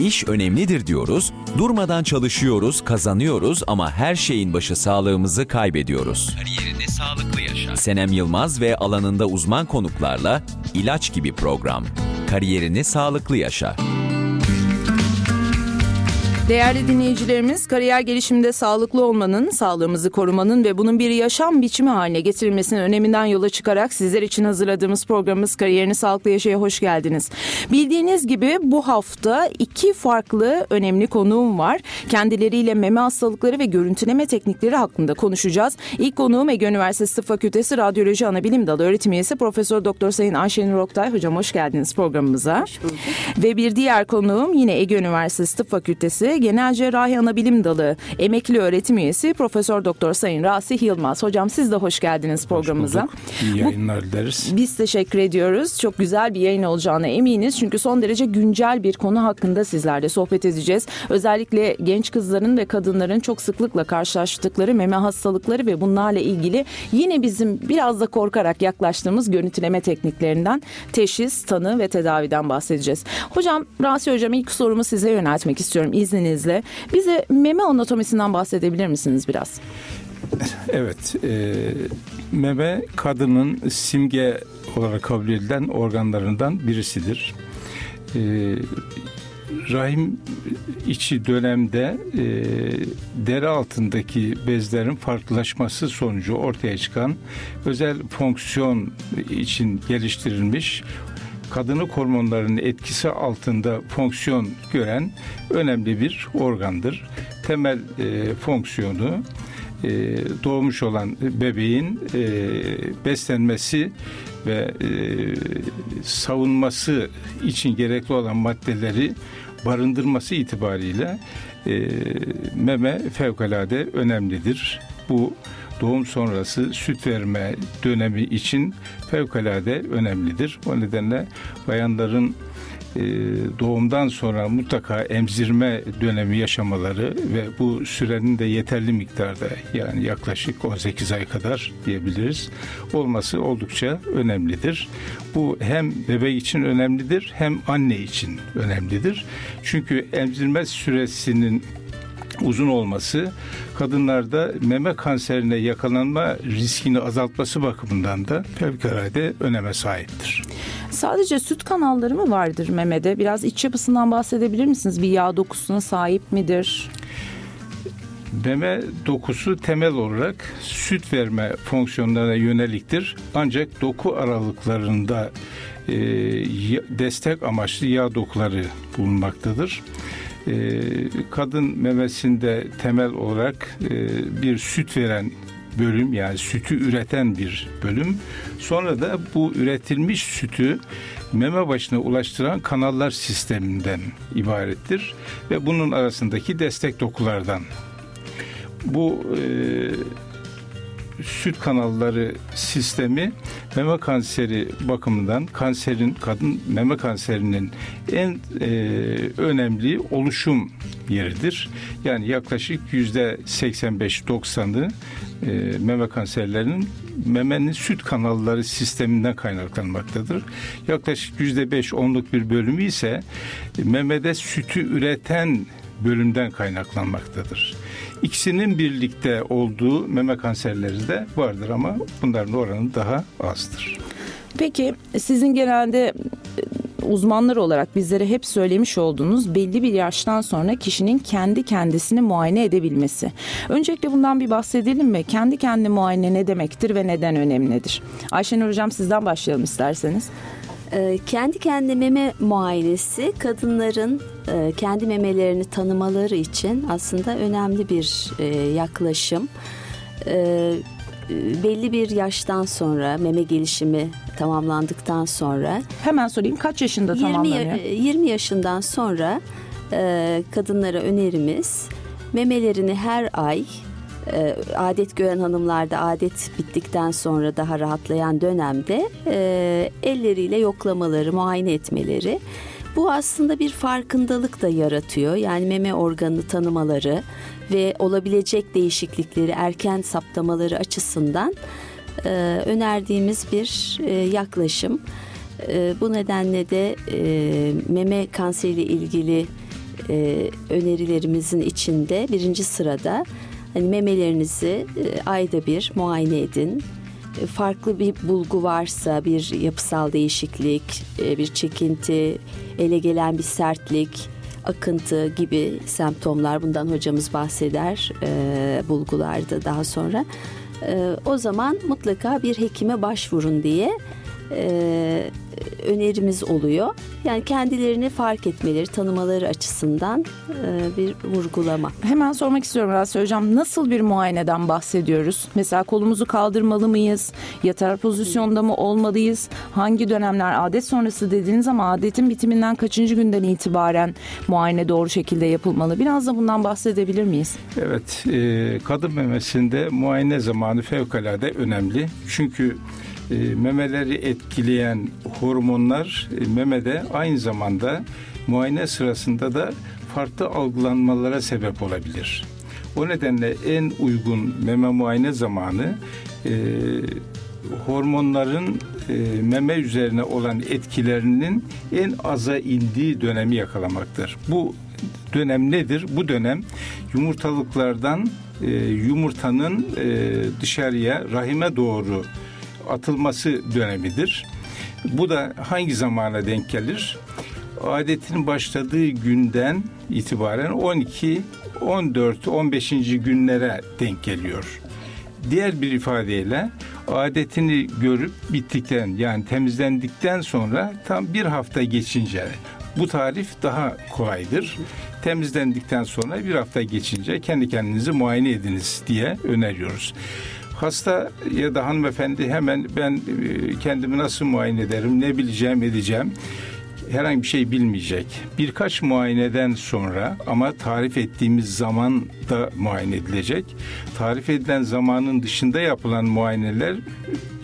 İş önemlidir diyoruz, durmadan çalışıyoruz, kazanıyoruz ama her şeyin başı sağlığımızı kaybediyoruz. Kariyerini sağlıklı yaşa. Senem Yılmaz ve alanında uzman konuklarla ilaç gibi program. Kariyerini sağlıklı yaşa. Değerli dinleyicilerimiz, kariyer gelişiminde sağlıklı olmanın, sağlığımızı korumanın ve bunun bir yaşam biçimi haline getirilmesinin öneminden yola çıkarak sizler için hazırladığımız programımız Kariyerini Sağlıklı Yaşaya hoş geldiniz. Bildiğiniz gibi bu hafta iki farklı önemli konuğum var. Kendileriyle meme hastalıkları ve görüntüleme teknikleri hakkında konuşacağız. İlk konuğum Ege Üniversitesi Tıp Fakültesi Radyoloji Anabilim Dalı öğretim üyesi Profesör Doktor Sayın Ayşenur Oktay. Hocam hoş geldiniz programımıza. Hoş bulduk. Ve bir diğer konuğum yine Ege Üniversitesi Tıp Fakültesi Genel Cerrahi Anabilim Dalı emekli öğretim üyesi Profesör Doktor Sayın Rasih Yılmaz. Hocam siz de hoş geldiniz programımıza. Hoş bulduk. İyi yayınlar Bu, dileriz. Biz teşekkür ediyoruz. Çok güzel bir yayın olacağına eminiz. Çünkü son derece güncel bir konu hakkında sizlerle sohbet edeceğiz. Özellikle genç kızların ve kadınların çok sıklıkla karşılaştıkları meme hastalıkları ve bunlarla ilgili yine bizim biraz da korkarak yaklaştığımız görüntüleme tekniklerinden teşhis, tanı ve tedaviden bahsedeceğiz. Hocam, Rasi Hocam ilk sorumu size yöneltmek istiyorum izninizle izninizle bize meme anatomisinden bahsedebilir misiniz biraz? Evet, e, meme kadının simge olarak kabul edilen organlarından birisidir. E, rahim içi dönemde e, deri altındaki bezlerin farklılaşması sonucu ortaya çıkan özel fonksiyon için geliştirilmiş kadını hormonlarının etkisi altında fonksiyon gören önemli bir organdır. Temel e, fonksiyonu e, doğmuş olan bebeğin e, beslenmesi ve e, savunması için gerekli olan maddeleri barındırması itibariyle e, meme fevkalade önemlidir. Bu doğum sonrası süt verme dönemi için fevkalade önemlidir. O nedenle bayanların e, doğumdan sonra mutlaka emzirme dönemi yaşamaları ve bu sürenin de yeterli miktarda yani yaklaşık 18 ay kadar diyebiliriz olması oldukça önemlidir. Bu hem bebek için önemlidir hem anne için önemlidir. Çünkü emzirme süresinin uzun olması kadınlarda meme kanserine yakalanma riskini azaltması bakımından da fevkalade öneme sahiptir. Sadece süt kanalları mı vardır memede? Biraz iç yapısından bahsedebilir misiniz? Bir yağ dokusuna sahip midir? Meme dokusu temel olarak süt verme fonksiyonlarına yöneliktir. Ancak doku aralıklarında e, destek amaçlı yağ dokuları bulunmaktadır. Ee, kadın memesinde temel olarak e, bir süt veren bölüm yani sütü üreten bir bölüm. Sonra da bu üretilmiş sütü meme başına ulaştıran kanallar sisteminden ibarettir ve bunun arasındaki destek dokulardan. Bu e, süt kanalları sistemi meme kanseri bakımından kanserin kadın meme kanserinin en e, önemli oluşum yeridir. Yani yaklaşık yüzde 85-90'ı e, meme kanserlerinin memenin süt kanalları sisteminden kaynaklanmaktadır. Yaklaşık yüzde beş onluk bir bölümü ise memede sütü üreten bölümden kaynaklanmaktadır. İkisinin birlikte olduğu meme kanserleri de vardır ama bunların oranı daha azdır. Peki sizin genelde e, uzmanlar olarak bizlere hep söylemiş olduğunuz belli bir yaştan sonra kişinin kendi kendisini muayene edebilmesi. Öncelikle bundan bir bahsedelim mi? Kendi kendi muayene ne demektir ve neden önemlidir? Ayşenur Hocam sizden başlayalım isterseniz. Ee, kendi kendi meme muayenesi kadınların kendi memelerini tanımaları için aslında önemli bir e, yaklaşım. Ee, belli bir yaştan sonra meme gelişimi tamamlandıktan sonra hemen sorayım kaç yaşında 20, tamamlanıyor? 20 yaşından sonra e, kadınlara önerimiz memelerini her ay e, adet gören hanımlarda adet bittikten sonra daha rahatlayan dönemde e, elleriyle yoklamaları, muayene etmeleri. Bu aslında bir farkındalık da yaratıyor. Yani meme organını tanımaları ve olabilecek değişiklikleri erken saptamaları açısından e, önerdiğimiz bir e, yaklaşım. E, bu nedenle de e, meme kanseriyle ilgili e, önerilerimizin içinde birinci sırada hani memelerinizi e, ayda bir muayene edin. Farklı bir bulgu varsa bir yapısal değişiklik, e, bir çekinti, ele gelen bir sertlik, akıntı gibi semptomlar bundan hocamız bahseder e, bulgularda daha sonra. E, o zaman mutlaka bir hekime başvurun diye e, önerimiz oluyor. Yani kendilerini fark etmeleri, tanımaları açısından e, bir vurgulama. Hemen sormak istiyorum Rasya Hocam. Nasıl bir muayeneden bahsediyoruz? Mesela kolumuzu kaldırmalı mıyız? Yatar pozisyonda mı olmalıyız? Hangi dönemler adet sonrası dediğiniz ama adetin bitiminden kaçıncı günden itibaren muayene doğru şekilde yapılmalı? Biraz da bundan bahsedebilir miyiz? Evet, e, kadın memesinde muayene zamanı fevkalade önemli. Çünkü e, memeleri etkileyen hormonlar e, memede aynı zamanda muayene sırasında da farklı algılanmalara sebep olabilir. O nedenle en uygun meme muayene zamanı e, hormonların e, meme üzerine olan etkilerinin en aza indiği dönemi yakalamaktır. Bu dönem nedir? Bu dönem yumurtalıklardan e, yumurtanın e, dışarıya rahime doğru atılması dönemidir. Bu da hangi zamana denk gelir? Adetin başladığı günden itibaren 12, 14, 15. günlere denk geliyor. Diğer bir ifadeyle adetini görüp bittikten yani temizlendikten sonra tam bir hafta geçince bu tarif daha kolaydır. Temizlendikten sonra bir hafta geçince kendi kendinizi muayene ediniz diye öneriyoruz. Hasta ya da hanımefendi hemen ben e, kendimi nasıl muayene ederim, ne bileceğim, edeceğim herhangi bir şey bilmeyecek. Birkaç muayeneden sonra ama tarif ettiğimiz zaman da muayene edilecek. Tarif edilen zamanın dışında yapılan muayeneler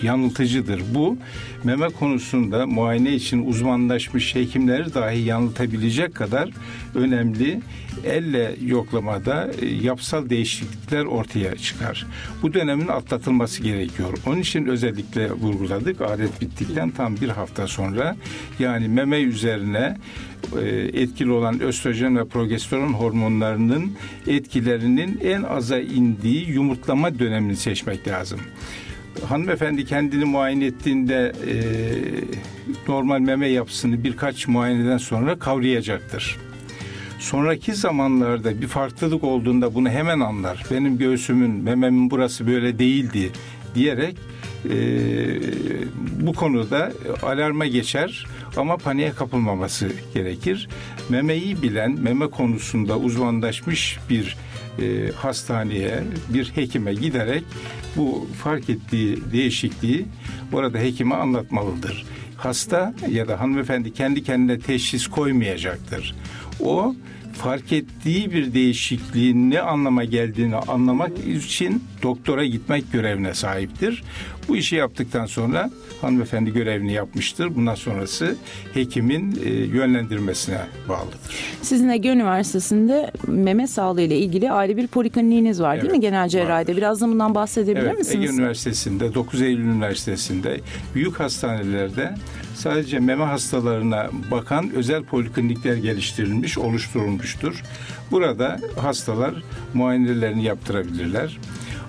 yanıltıcıdır. Bu meme konusunda muayene için uzmanlaşmış hekimleri dahi yanıltabilecek kadar önemli. Elle yoklamada e, yapısal değişiklikler ortaya çıkar. Bu dönemin atlatılması gerekiyor. Onun için özellikle vurguladık. Adet bittikten tam bir hafta sonra yani meme üzerine e, etkili olan östrojen ve progesteron hormonlarının etkilerinin en aza indiği yumurtlama dönemini seçmek lazım hanımefendi kendini muayene ettiğinde e, normal meme yapısını birkaç muayeneden sonra kavrayacaktır. Sonraki zamanlarda bir farklılık olduğunda bunu hemen anlar. Benim göğsümün, mememin burası böyle değildi diyerek e, bu konuda alarma geçer ama paniğe kapılmaması gerekir. Memeyi bilen, meme konusunda uzmanlaşmış bir e, hastaneye, bir hekime giderek bu fark ettiği değişikliği orada hekime anlatmalıdır. Hasta ya da hanımefendi kendi kendine teşhis koymayacaktır. O fark ettiği bir değişikliğin ne anlama geldiğini anlamak için doktora gitmek görevine sahiptir. Bu işi yaptıktan sonra hanımefendi görevini yapmıştır. Bundan sonrası hekimin e, yönlendirmesine bağlıdır. Sizin Ege Üniversitesi'nde meme sağlığı ile ilgili ayrı bir polikliniğiniz var evet, değil mi genel cerrahide? Biraz da bundan bahsedebilir evet, misiniz? Ege Üniversitesi'nde 9 Eylül Üniversitesi'nde büyük hastanelerde sadece meme hastalarına bakan özel poliklinikler geliştirilmiş, oluşturulmuştur. Burada hastalar muayenelerini yaptırabilirler.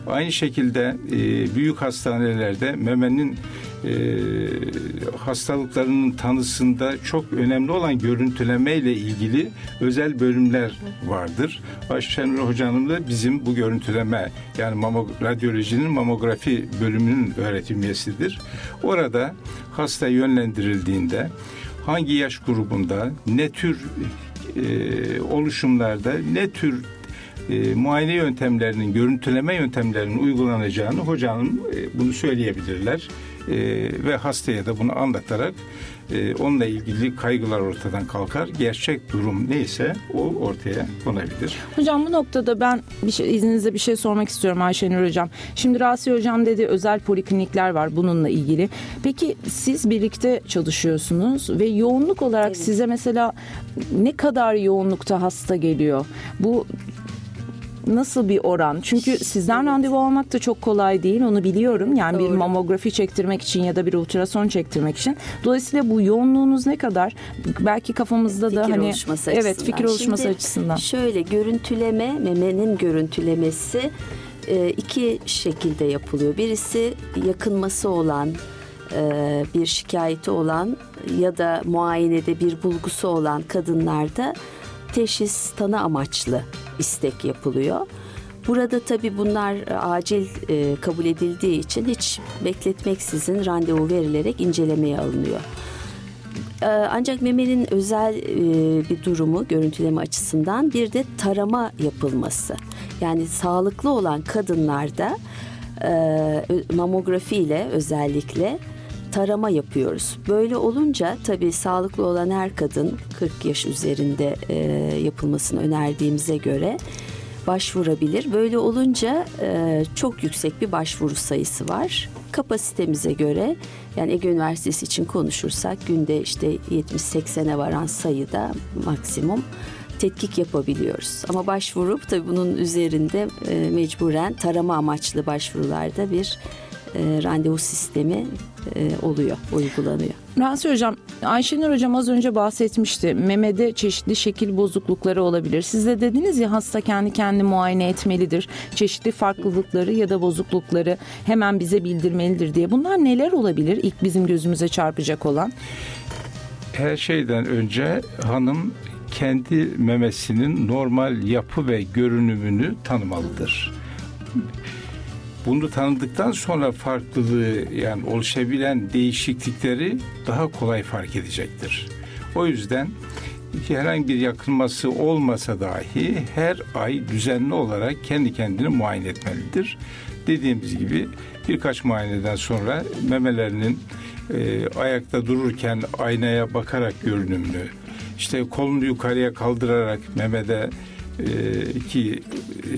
Aynı şekilde e, büyük hastanelerde memenin e, hastalıklarının tanısında çok önemli olan görüntüleme ile ilgili özel bölümler vardır. Ayşenur Hoca'nın da bizim bu görüntüleme yani mamog radyolojinin mamografi bölümünün öğretim üyesidir. Orada hasta yönlendirildiğinde hangi yaş grubunda ne tür e, oluşumlarda ne tür e, muayene yöntemlerinin, görüntüleme yöntemlerinin uygulanacağını hocanın e, bunu söyleyebilirler. E, ve hastaya da bunu anlatarak e, onunla ilgili kaygılar ortadan kalkar. Gerçek durum neyse o ortaya konabilir. Hocam bu noktada ben bir şey, izninizle bir şey sormak istiyorum Ayşenur Hocam. Şimdi Rasi Hocam dedi özel poliklinikler var bununla ilgili. Peki siz birlikte çalışıyorsunuz ve yoğunluk olarak evet. size mesela ne kadar yoğunlukta hasta geliyor? Bu nasıl bir oran? Çünkü sizden randevu almak da çok kolay değil onu biliyorum. Yani Doğru. bir mamografi çektirmek için ya da bir ultrason çektirmek için. Dolayısıyla bu yoğunluğunuz ne kadar? Belki kafamızda da Fikir hani oluşması evet açısından. fikir oluşması Şimdi açısından. Şöyle görüntüleme, memenin görüntülemesi e, iki şekilde yapılıyor. Birisi yakınması olan, e, bir şikayeti olan ya da muayenede bir bulgusu olan kadınlarda teşhis tanı amaçlı istek yapılıyor. Burada tabii bunlar e, acil e, kabul edildiği için hiç bekletmeksizin randevu verilerek incelemeye alınıyor. Ee, Ancak memenin özel e, bir durumu görüntüleme açısından bir de tarama yapılması. Yani sağlıklı olan kadınlarda e, mamografi ile özellikle tarama yapıyoruz. Böyle olunca tabii sağlıklı olan her kadın 40 yaş üzerinde e, yapılmasını önerdiğimize göre başvurabilir. Böyle olunca e, çok yüksek bir başvuru sayısı var. Kapasitemize göre yani Ege Üniversitesi için konuşursak günde işte 70-80'e varan sayıda maksimum tetkik yapabiliyoruz. Ama başvurup tabii bunun üzerinde e, mecburen tarama amaçlı başvurularda bir e, randevu sistemi e, oluyor, uygulanıyor. Razi Hocam, Ayşenur Hocam az önce bahsetmişti. Memede çeşitli şekil bozuklukları olabilir. Siz de dediniz ya hasta kendi kendi muayene etmelidir. Çeşitli farklılıkları ya da bozuklukları hemen bize bildirmelidir diye. Bunlar neler olabilir ilk bizim gözümüze çarpacak olan? Her şeyden önce hanım kendi memesinin normal yapı ve görünümünü tanımalıdır. Bunu tanıdıktan sonra farklılığı yani oluşabilen değişiklikleri daha kolay fark edecektir. O yüzden herhangi bir yakınması olmasa dahi her ay düzenli olarak kendi kendini muayene etmelidir. Dediğimiz gibi birkaç muayeneden sonra memelerinin e, ayakta dururken aynaya bakarak görünümünü, işte kolunu yukarıya kaldırarak memede e, ki e,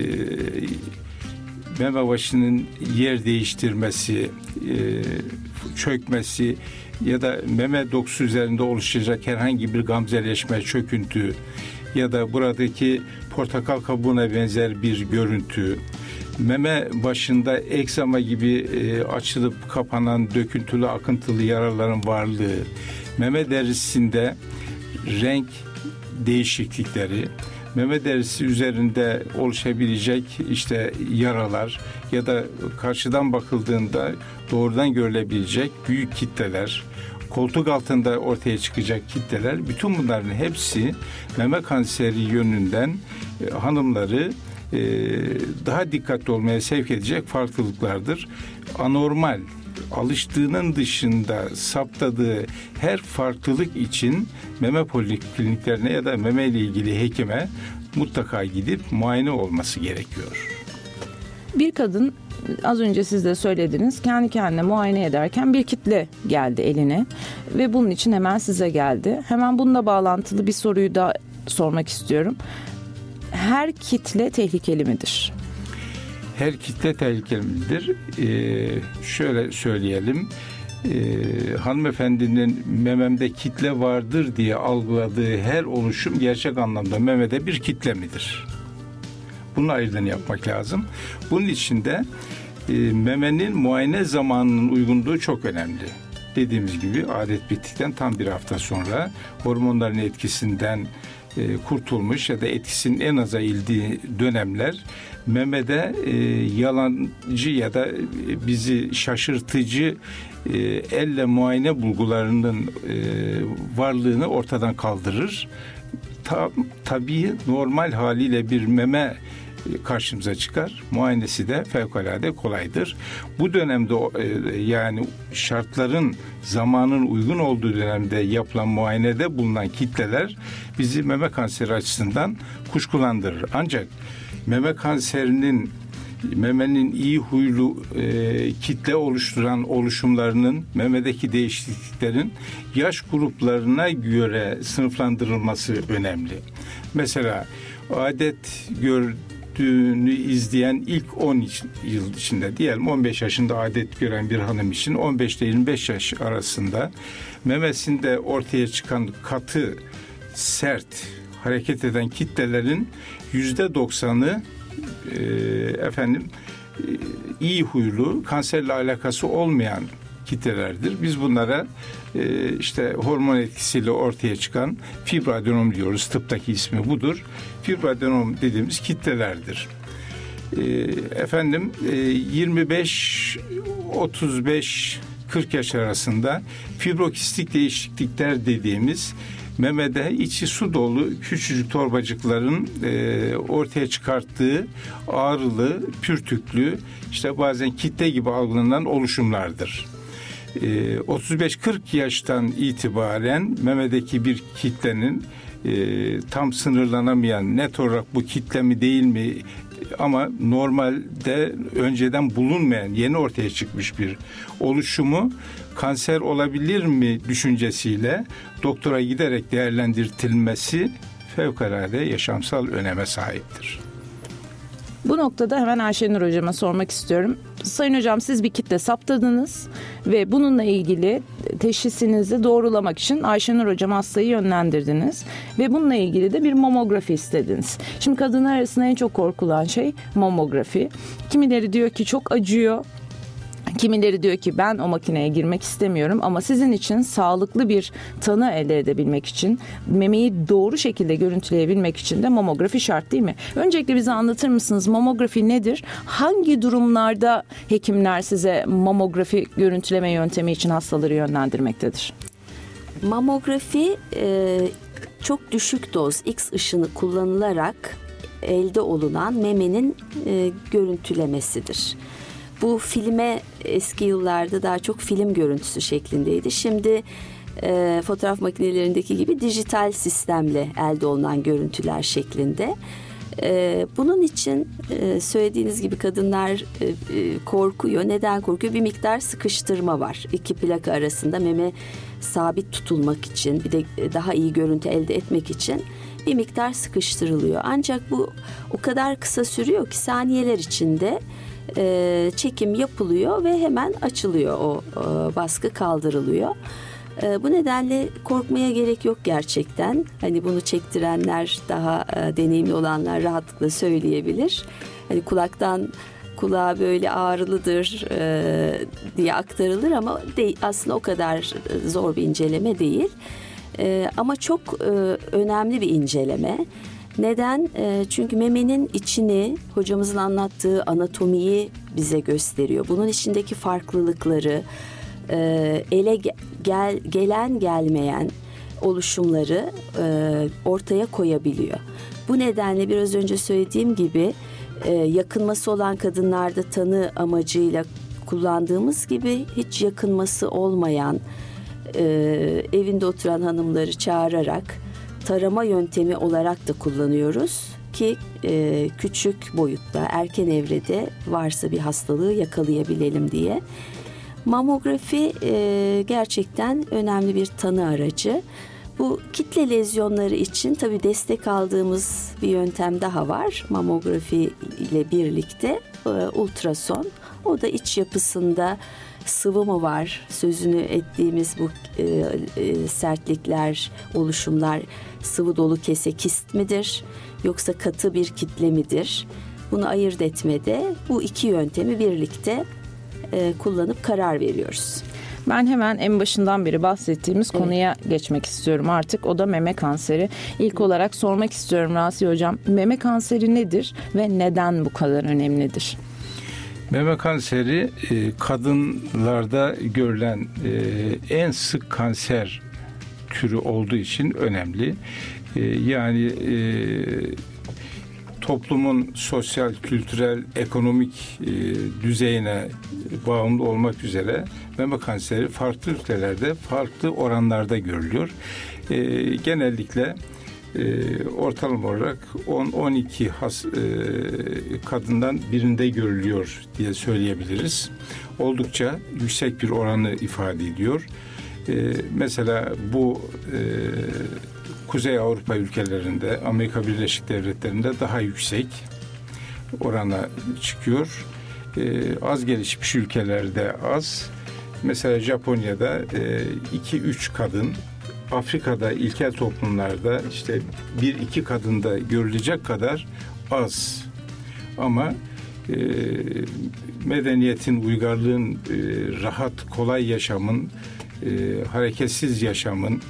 meme başının yer değiştirmesi, e, çökmesi ya da meme dokusu üzerinde oluşacak herhangi bir gamzeleşme, çöküntü ya da buradaki portakal kabuğuna benzer bir görüntü, meme başında eksama gibi e, açılıp kapanan döküntülü akıntılı yaraların varlığı, meme derisinde renk değişiklikleri, meme derisi üzerinde oluşabilecek işte yaralar ya da karşıdan bakıldığında doğrudan görülebilecek büyük kitleler, koltuk altında ortaya çıkacak kitleler bütün bunların hepsi meme kanseri yönünden e, hanımları e, daha dikkatli olmaya sevk edecek farklılıklardır. Anormal alıştığının dışında saptadığı her farklılık için meme polikliniklerine ya da meme ile ilgili hekime mutlaka gidip muayene olması gerekiyor. Bir kadın az önce siz de söylediniz kendi kendine muayene ederken bir kitle geldi eline ve bunun için hemen size geldi. Hemen bununla bağlantılı bir soruyu da sormak istiyorum. Her kitle tehlikeli midir? Her kitle tehlikelidir. Ee, şöyle söyleyelim. Ee, hanımefendinin mememde kitle vardır diye algıladığı her oluşum gerçek anlamda memede bir kitle midir? Bunun ayrımını yapmak lazım. Bunun için de e, memenin muayene zamanının uygunluğu çok önemli. Dediğimiz gibi adet bittikten tam bir hafta sonra hormonların etkisinden e, kurtulmuş ya da etkisinin en aza ildiği dönemler memede e, yalancı ya da e, bizi şaşırtıcı e, elle muayene bulgularının e, varlığını ortadan kaldırır. Ta, tabii normal haliyle bir meme karşımıza çıkar. Muayenesi de fevkalade kolaydır. Bu dönemde e, yani şartların zamanın uygun olduğu dönemde yapılan muayenede bulunan kitleler bizi meme kanseri açısından kuşkulandırır. Ancak meme kanserinin memenin iyi huylu e, kitle oluşturan oluşumlarının memedeki değişikliklerin yaş gruplarına göre sınıflandırılması önemli. Mesela adet gördüğünü izleyen ilk 10 yıl içinde diyelim 15 yaşında adet gören bir hanım için 15 ile 25 yaş arasında memesinde ortaya çıkan katı, sert, hareket eden kitlelerin yüzde doksanı e, efendim e, iyi huylu, kanserle alakası olmayan kitlelerdir. Biz bunlara e, işte hormon etkisiyle ortaya çıkan fibradenom diyoruz. Tıptaki ismi budur. Fibradenom dediğimiz kitlelerdir. E, efendim e, 25 35 40 yaş arasında fibrokistik değişiklikler dediğimiz memede içi su dolu küçücük torbacıkların e, ortaya çıkarttığı ağrılı, pürtüklü, işte bazen kitle gibi algılanan oluşumlardır. 35-40 e, yaştan itibaren memedeki bir kitlenin e, tam sınırlanamayan net olarak bu kitle mi değil mi ama normalde önceden bulunmayan yeni ortaya çıkmış bir oluşumu kanser olabilir mi düşüncesiyle doktora giderek değerlendirtilmesi fevkalade yaşamsal öneme sahiptir. Bu noktada hemen Ayşenur hocama sormak istiyorum. Sayın hocam siz bir kitle saptadınız ve bununla ilgili teşhisinizi doğrulamak için Ayşenur hocam hastayı yönlendirdiniz ve bununla ilgili de bir mamografi istediniz. Şimdi kadınlar arasında en çok korkulan şey mamografi. Kimileri diyor ki çok acıyor Kimileri diyor ki ben o makineye girmek istemiyorum ama sizin için sağlıklı bir tanı elde edebilmek için memeyi doğru şekilde görüntüleyebilmek için de mamografi şart değil mi? Öncelikle bize anlatır mısınız mamografi nedir? Hangi durumlarda hekimler size mamografi görüntüleme yöntemi için hastaları yönlendirmektedir? Mamografi e, çok düşük doz X ışını kullanılarak elde olunan memenin e, görüntülemesidir. Bu filme eski yıllarda daha çok film görüntüsü şeklindeydi. Şimdi e, fotoğraf makinelerindeki gibi dijital sistemle elde olunan görüntüler şeklinde. E, bunun için e, söylediğiniz gibi kadınlar e, e, korkuyor. Neden korkuyor? Bir miktar sıkıştırma var. İki plaka arasında meme sabit tutulmak için bir de daha iyi görüntü elde etmek için bir miktar sıkıştırılıyor. Ancak bu o kadar kısa sürüyor ki saniyeler içinde e, çekim yapılıyor ve hemen açılıyor o e, baskı kaldırılıyor. E, bu nedenle korkmaya gerek yok gerçekten. Hani bunu çektirenler daha e, deneyimli olanlar rahatlıkla söyleyebilir. Hani kulaktan kulağa böyle ağrılıdır e, diye aktarılır ama de, aslında o kadar zor bir inceleme değil. E, ama çok e, önemli bir inceleme. Neden? E, çünkü memenin içini hocamızın anlattığı anatomiyi bize gösteriyor. Bunun içindeki farklılıkları, e, ele gel, gelen gelmeyen oluşumları e, ortaya koyabiliyor. Bu nedenle biraz önce söylediğim gibi e, yakınması olan kadınlarda tanı amacıyla kullandığımız gibi hiç yakınması olmayan evinde oturan hanımları çağırarak tarama yöntemi olarak da kullanıyoruz ki e, küçük boyutta erken evrede varsa bir hastalığı yakalayabilelim diye. Mamografi e, gerçekten önemli bir tanı aracı. Bu kitle lezyonları için tabi destek aldığımız bir yöntem daha var. Mamografi ile birlikte e, ultrason. O da iç yapısında sıvı mı var sözünü ettiğimiz bu e, e, sertlikler, oluşumlar sıvı dolu kese kist midir yoksa katı bir kitle midir? Bunu ayırt etmede bu iki yöntemi birlikte e, kullanıp karar veriyoruz. Ben hemen en başından beri bahsettiğimiz evet. konuya geçmek istiyorum artık. O da meme kanseri. İlk olarak sormak istiyorum Rasi Hocam. Meme kanseri nedir ve neden bu kadar önemlidir? Meme kanseri e, kadınlarda görülen e, en sık kanser türü olduğu için önemli. E, yani toplumun sosyal, kültürel, ekonomik düzeyine bağımlı olmak üzere meme kanseri farklı ülkelerde farklı oranlarda görülüyor. Genellikle e, ortalama olarak 10-12 has, e, kadından birinde görülüyor diye söyleyebiliriz. Oldukça yüksek bir oranı ifade ediyor. E, mesela bu e, Kuzey Avrupa ülkelerinde, Amerika Birleşik Devletleri'nde daha yüksek orana çıkıyor. E, az gelişmiş ülkelerde az. Mesela Japonya'da 2-3 e, kadın Afrika'da ilkel toplumlarda işte bir iki kadında görülecek kadar az. ama e, medeniyetin, uygarlığın, e, rahat, kolay yaşamın, e, hareketsiz yaşamın,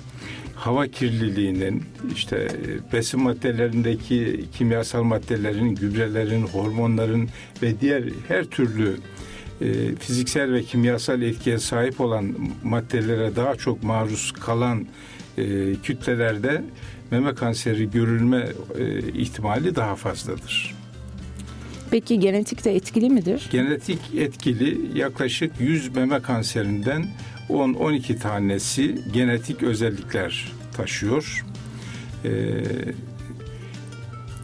hava kirliliğinin, işte e, besin maddelerindeki kimyasal maddelerin, gübrelerin, hormonların ve diğer her türlü e, fiziksel ve kimyasal etkiye sahip olan maddelere daha çok maruz kalan e, kütlelerde meme kanseri görülme e, ihtimali daha fazladır. Peki genetik de etkili midir? Genetik etkili yaklaşık 100 meme kanserinden 10-12 tanesi genetik özellikler taşıyor. Ee,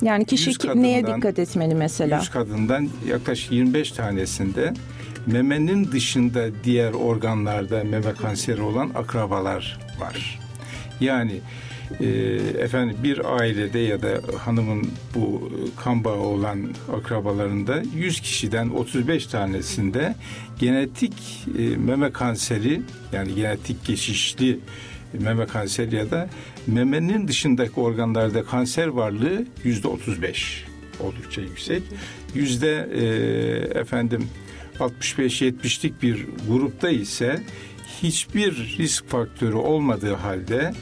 yani kişi neye dikkat etmeli mesela? 100 kadından yaklaşık 25 tanesinde memenin dışında diğer organlarda meme kanseri olan akrabalar var. Yani e, efendim bir ailede ya da hanımın bu kan bağı olan akrabalarında 100 kişiden 35 tanesinde genetik e, meme kanseri yani genetik geçişli meme kanseri ya da memenin dışındaki organlarda kanser varlığı yüzde 35 oldukça yüksek. Yüzde e, efendim 65-70'lik bir grupta ise hiçbir risk faktörü olmadığı halde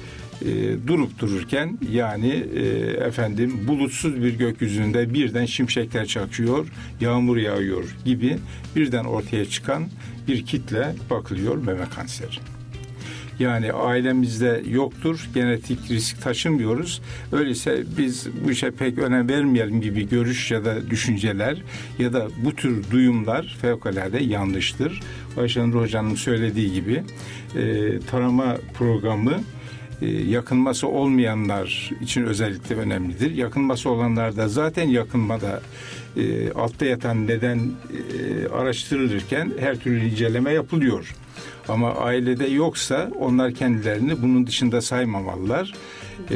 e, durup dururken yani e, efendim bulutsuz bir gökyüzünde birden şimşekler çakıyor, yağmur yağıyor gibi birden ortaya çıkan bir kitle bakılıyor meme kanseri. Yani ailemizde yoktur, genetik risk taşımıyoruz. Öyleyse biz bu işe pek önem vermeyelim gibi görüş ya da düşünceler ya da bu tür duyumlar fevkalade yanlıştır. Ayşenur Hoca'nın söylediği gibi e, tarama programı e, yakınması olmayanlar için özellikle önemlidir. Yakınması olanlar da zaten yakınmada e, altta yatan neden e, araştırılırken her türlü inceleme yapılıyor. Ama ailede yoksa onlar kendilerini bunun dışında saymamalılar. E,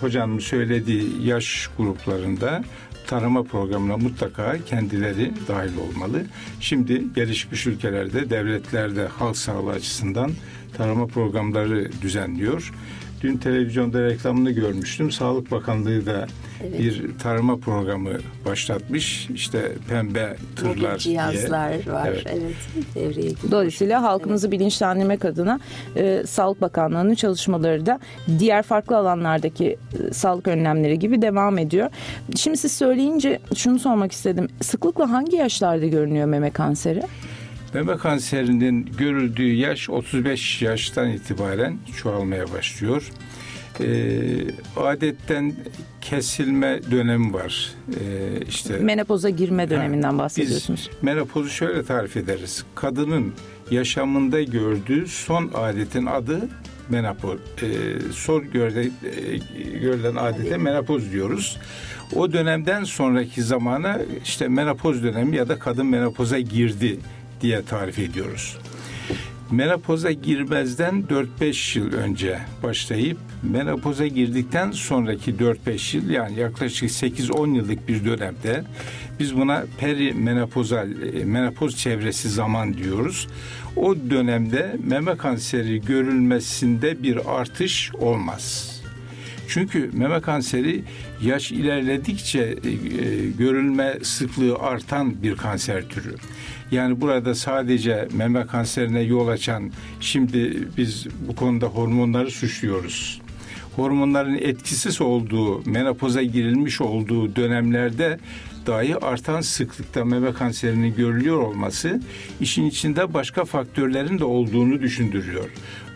hocamın söylediği yaş gruplarında tarama programına mutlaka kendileri dahil olmalı. Şimdi gelişmiş ülkelerde, devletlerde halk sağlığı açısından tarama programları düzenliyor. Dün televizyonda reklamını görmüştüm. Sağlık Bakanlığı da evet. bir tarama programı başlatmış. İşte pembe tırlar Mobil cihazlar diye. var. Evet. evet devreye Dolayısıyla halkımızı evet. bilinçlendirmek adına e, Sağlık Bakanlığı'nın çalışmaları da diğer farklı alanlardaki e, sağlık önlemleri gibi devam ediyor. Şimdi siz söyleyince şunu sormak istedim. Sıklıkla hangi yaşlarda görünüyor meme kanseri? Meme kanserinin görüldüğü yaş 35 yaştan itibaren çoğalmaya başlıyor. E, adetten kesilme dönemi var. E, işte menopoza girme döneminden ha, bahsediyorsunuz. Biz menopozu şöyle tarif ederiz. Kadının yaşamında gördüğü son adetin adı menopoz. E, son görde, e, görülen adete menopoz diyoruz. O dönemden sonraki zamana işte menopoz dönemi ya da kadın menopoza girdi diye tarif ediyoruz. Menopoza girmezden 4-5 yıl önce başlayıp menopoza girdikten sonraki 4-5 yıl yani yaklaşık 8-10 yıllık bir dönemde biz buna perimenopozal e, menopoz çevresi zaman diyoruz. O dönemde meme kanseri görülmesinde bir artış olmaz. Çünkü meme kanseri yaş ilerledikçe e, görülme sıklığı artan bir kanser türü. Yani burada sadece meme kanserine yol açan şimdi biz bu konuda hormonları suçluyoruz. Hormonların etkisiz olduğu, menopoza girilmiş olduğu dönemlerde dahi artan sıklıkta meme kanserinin görülüyor olması işin içinde başka faktörlerin de olduğunu düşündürüyor.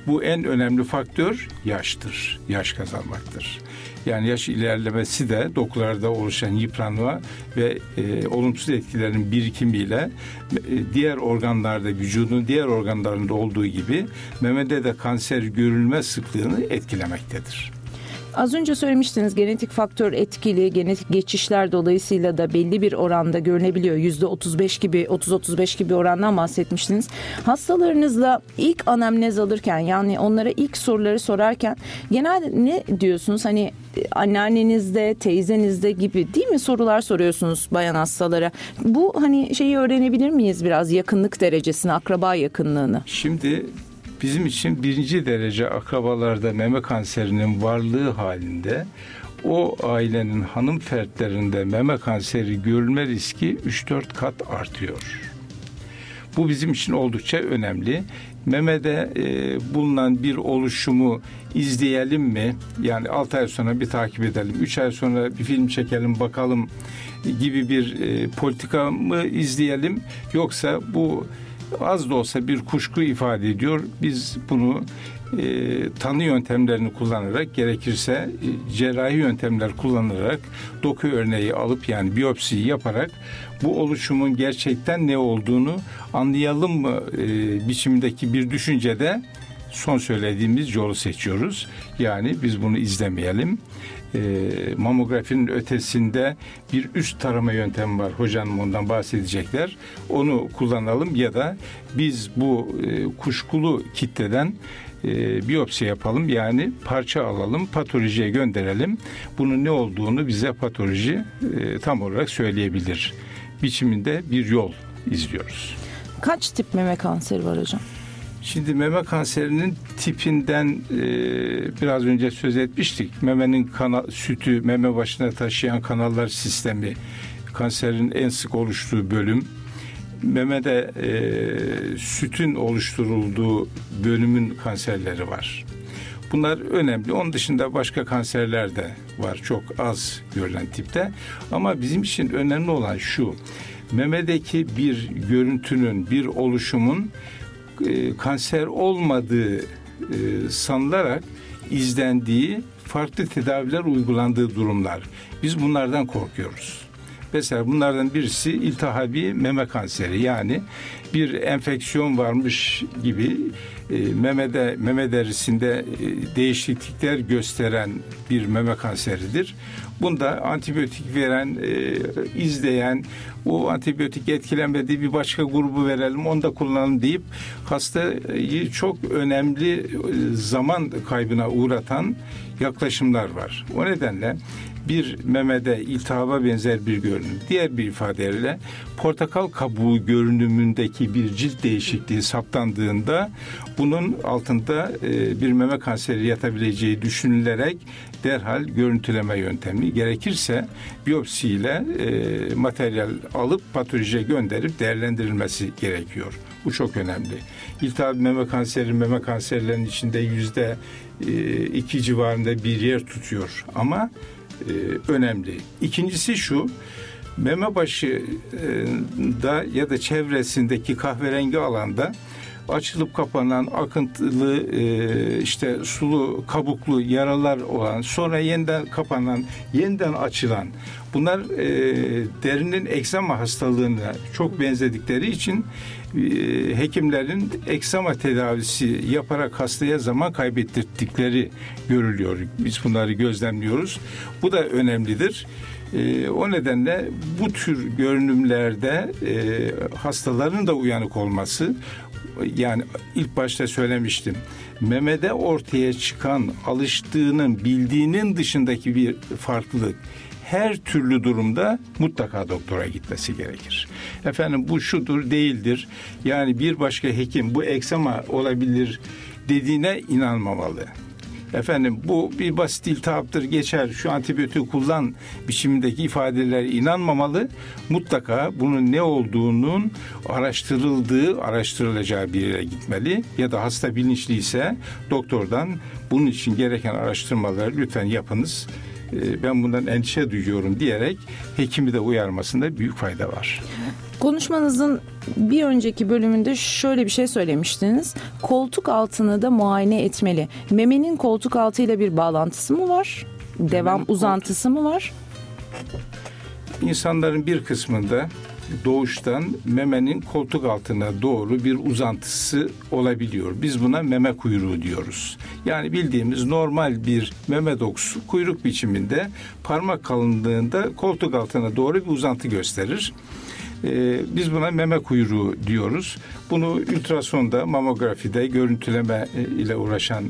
Bu en önemli faktör yaştır, yaş kazanmaktır. Yani yaş ilerlemesi de dokularda oluşan yıpranma ve e, olumsuz etkilerin birikimiyle e, diğer organlarda, vücudun diğer organlarında olduğu gibi memede de kanser görülme sıklığını etkilemektedir. Az önce söylemiştiniz genetik faktör etkili, genetik geçişler dolayısıyla da belli bir oranda görünebiliyor. Yüzde 35 gibi, 30-35 gibi orandan bahsetmiştiniz. Hastalarınızla ilk anamnez alırken yani onlara ilk soruları sorarken genelde ne diyorsunuz? Hani anneannenizde, teyzenizde gibi değil mi sorular soruyorsunuz bayan hastalara. Bu hani şeyi öğrenebilir miyiz biraz yakınlık derecesini, akraba yakınlığını? Şimdi bizim için birinci derece akrabalarda meme kanserinin varlığı halinde o ailenin hanım fertlerinde meme kanseri görülme riski 3-4 kat artıyor. Bu bizim için oldukça önemli. Memede e, bulunan bir oluşumu izleyelim mi? Yani 6 ay sonra bir takip edelim, 3 ay sonra bir film çekelim bakalım gibi bir e, politika mı izleyelim? Yoksa bu az da olsa bir kuşku ifade ediyor. Biz bunu e, tanı yöntemlerini kullanarak gerekirse e, cerrahi yöntemler kullanarak doku örneği alıp yani biyopsiyi yaparak bu oluşumun gerçekten ne olduğunu anlayalım mı e, biçimdeki bir düşüncede son söylediğimiz yolu seçiyoruz. Yani biz bunu izlemeyelim. E, mamografinin ötesinde bir üst tarama yöntemi var. Hocam ondan bahsedecekler. Onu kullanalım ya da biz bu e, kuşkulu kitleden e, biyopsi yapalım yani parça alalım patolojiye gönderelim. Bunun ne olduğunu bize patoloji e, tam olarak söyleyebilir. Biçiminde bir yol izliyoruz. Kaç tip meme kanseri var hocam? Şimdi meme kanserinin tipinden e, biraz önce söz etmiştik. Memenin kana, sütü, meme başına taşıyan kanallar sistemi kanserin en sık oluştuğu bölüm. Memede e, sütün oluşturulduğu bölümün kanserleri var. Bunlar önemli. Onun dışında başka kanserler de var. Çok az görülen tipte. Ama bizim için önemli olan şu. Memedeki bir görüntünün, bir oluşumun e, kanser olmadığı e, sanılarak izlendiği farklı tedaviler uygulandığı durumlar. Biz bunlardan korkuyoruz. Mesela bunlardan birisi iltihabi meme kanseri yani bir enfeksiyon varmış gibi e, memede meme derisinde e, değişiklikler gösteren bir meme kanseridir. Bunda antibiyotik veren, e, izleyen, o antibiyotik etkilenmediği bir başka grubu verelim, onu da kullanalım deyip hastayı çok önemli e, zaman kaybına uğratan yaklaşımlar var. O nedenle bir memede iltihaba benzer bir görünüm. Diğer bir ifadeyle portakal kabuğu görünümündeki bir cilt değişikliği saptandığında bunun altında e, bir meme kanseri yatabileceği düşünülerek derhal görüntüleme yöntemi gerekirse biyopsiyle e, materyal alıp patolojiye gönderip değerlendirilmesi gerekiyor. Bu çok önemli. İltihap meme kanseri meme kanserlerinin içinde yüzde e, iki civarında bir yer tutuyor ama e, önemli. İkincisi şu, meme başında ya da çevresindeki kahverengi alanda açılıp kapanan akıntılı e, işte sulu kabuklu yaralar olan sonra yeniden kapanan yeniden açılan bunlar e, derinin eksama hastalığına çok benzedikleri için hekimlerin eksama tedavisi yaparak hastaya zaman kaybettirdikleri görülüyor. Biz bunları gözlemliyoruz. Bu da önemlidir. E, o nedenle bu tür görünümlerde e, hastaların da uyanık olması yani ilk başta söylemiştim. Memede ortaya çıkan alıştığının, bildiğinin dışındaki bir farklılık her türlü durumda mutlaka doktora gitmesi gerekir. Efendim bu şudur değildir. Yani bir başka hekim bu eksema olabilir dediğine inanmamalı. Efendim bu bir basit iltihaptır geçer şu antibiyotik kullan biçimindeki ifadeler inanmamalı. Mutlaka bunun ne olduğunun araştırıldığı, araştırılacağı bir yere gitmeli. Ya da hasta bilinçliyse doktordan bunun için gereken araştırmaları lütfen yapınız ben bundan endişe duyuyorum diyerek hekimi de uyarmasında büyük fayda var. Konuşmanızın bir önceki bölümünde şöyle bir şey söylemiştiniz. Koltuk altını da muayene etmeli. Memenin koltuk altıyla bir bağlantısı mı var? Devam Memenin uzantısı koltuk... mı var? İnsanların bir kısmında doğuştan memenin koltuk altına doğru bir uzantısı olabiliyor. Biz buna meme kuyruğu diyoruz. Yani bildiğimiz normal bir meme dokusu kuyruk biçiminde parmak kalınlığında koltuk altına doğru bir uzantı gösterir. Ee, biz buna meme kuyruğu diyoruz. Bunu ultrasonda, mamografide görüntüleme e, ile uğraşan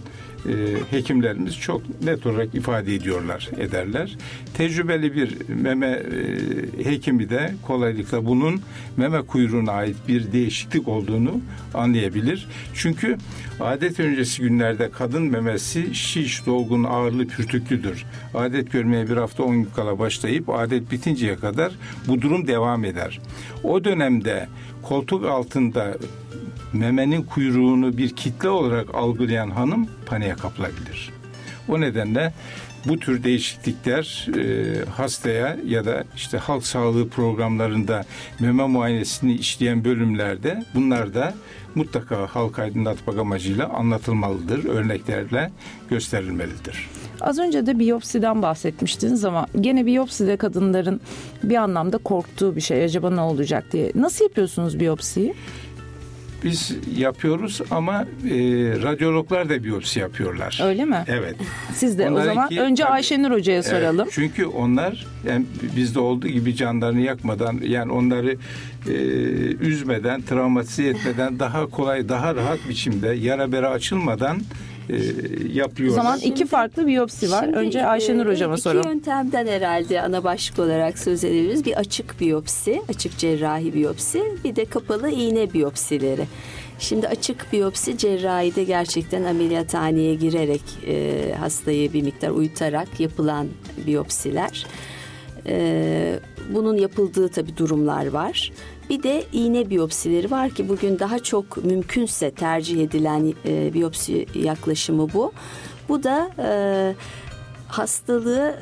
e, hekimlerimiz çok net olarak ifade ediyorlar, ederler. Tecrübeli bir meme e, hekimi de kolaylıkla bunun meme kuyruğuna ait bir değişiklik olduğunu anlayabilir. Çünkü adet öncesi günlerde kadın memesi şiş, dolgun, ağırlı, pürtüklüdür. Adet görmeye bir hafta on gün kala başlayıp adet bitinceye kadar bu durum devam eder. O dönemde koltuk altında memenin kuyruğunu bir kitle olarak algılayan hanım paniğe kapılabilir. O nedenle bu tür değişiklikler e, hastaya ya da işte halk sağlığı programlarında meme muayenesini işleyen bölümlerde bunlar da mutlaka halk aydınlatmak amacıyla anlatılmalıdır, örneklerle gösterilmelidir. Az önce de biyopsiden bahsetmiştiniz ama gene biyopside kadınların bir anlamda korktuğu bir şey. Acaba ne olacak diye. Nasıl yapıyorsunuz biyopsiyi? Biz yapıyoruz ama e, radyologlar da biyopsi yapıyorlar. Öyle mi? Evet. Siz de Onlarınki- o zaman önce tabii. Ayşenur Hoca'ya soralım. Evet, çünkü onlar yani bizde olduğu gibi canlarını yakmadan yani onları e, üzmeden, travmatize etmeden daha kolay, daha rahat biçimde yara bere açılmadan e, O yapıyorlar. zaman iki farklı biyopsi var. Şimdi, önce Ayşenur e, Hocama iki soralım. yöntemden herhalde ana başlık olarak söz edebiliriz. Bir açık biyopsi, açık cerrahi biyopsi, bir de kapalı iğne biyopsileri. Şimdi açık biyopsi cerrahide gerçekten ameliyathaneye girerek e, hastayı bir miktar uyutarak yapılan biyopsiler. E, bunun yapıldığı tabii durumlar var. Bir de iğne biyopsileri var ki bugün daha çok mümkünse tercih edilen e, biyopsi yaklaşımı bu. Bu da e, hastalığı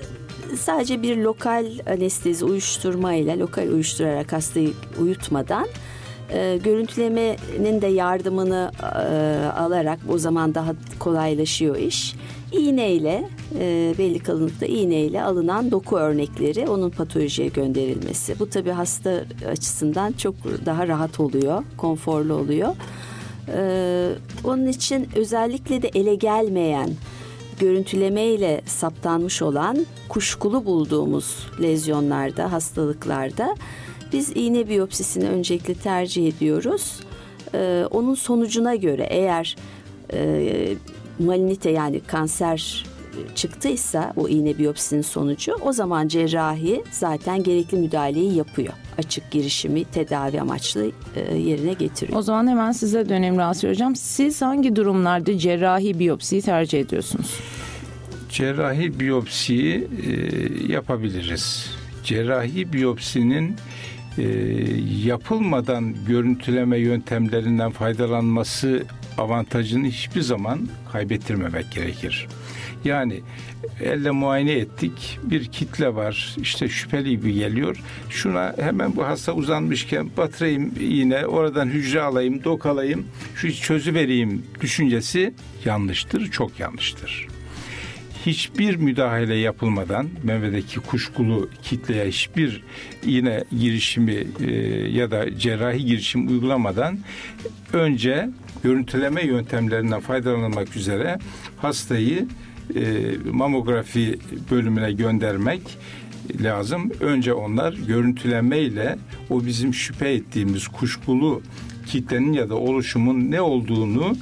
sadece bir lokal anestezi uyuşturmayla lokal uyuşturarak hastayı uyutmadan e, görüntülemenin de yardımını e, alarak o zaman daha kolaylaşıyor iş. İğneyle e, belli kalınlıkta iğneyle alınan doku örnekleri onun patolojiye gönderilmesi. Bu tabii hasta açısından çok daha rahat oluyor, konforlu oluyor. E, onun için özellikle de ele gelmeyen görüntülemeyle saptanmış olan kuşkulu bulduğumuz lezyonlarda, hastalıklarda biz iğne biyopsisini öncelikle tercih ediyoruz. Ee, onun sonucuna göre eğer e, malinite yani kanser çıktıysa o iğne biyopsinin sonucu o zaman cerrahi zaten gerekli müdahaleyi yapıyor. Açık girişimi tedavi amaçlı e, yerine getiriyor. O zaman hemen size dönelim Rasim Hocam. Siz hangi durumlarda cerrahi biyopsiyi tercih ediyorsunuz? cerrahi biyopsiyi e, yapabiliriz. Cerrahi biyopsinin e, yapılmadan görüntüleme yöntemlerinden faydalanması avantajını hiçbir zaman kaybettirmemek gerekir. Yani elle muayene ettik. Bir kitle var. işte şüpheli gibi geliyor. Şuna hemen bu hasta uzanmışken batırayım iğne, oradan hücre alayım, dok alayım, şu çözü vereyim düşüncesi yanlıştır, çok yanlıştır hiçbir müdahale yapılmadan memedeki kuşkulu kitleye hiçbir iğne girişimi e, ya da cerrahi girişim uygulamadan önce görüntüleme yöntemlerinden faydalanmak üzere hastayı e, mamografi bölümüne göndermek lazım. Önce onlar görüntülemeyle o bizim şüphe ettiğimiz kuşkulu kitlenin ya da oluşumun ne olduğunu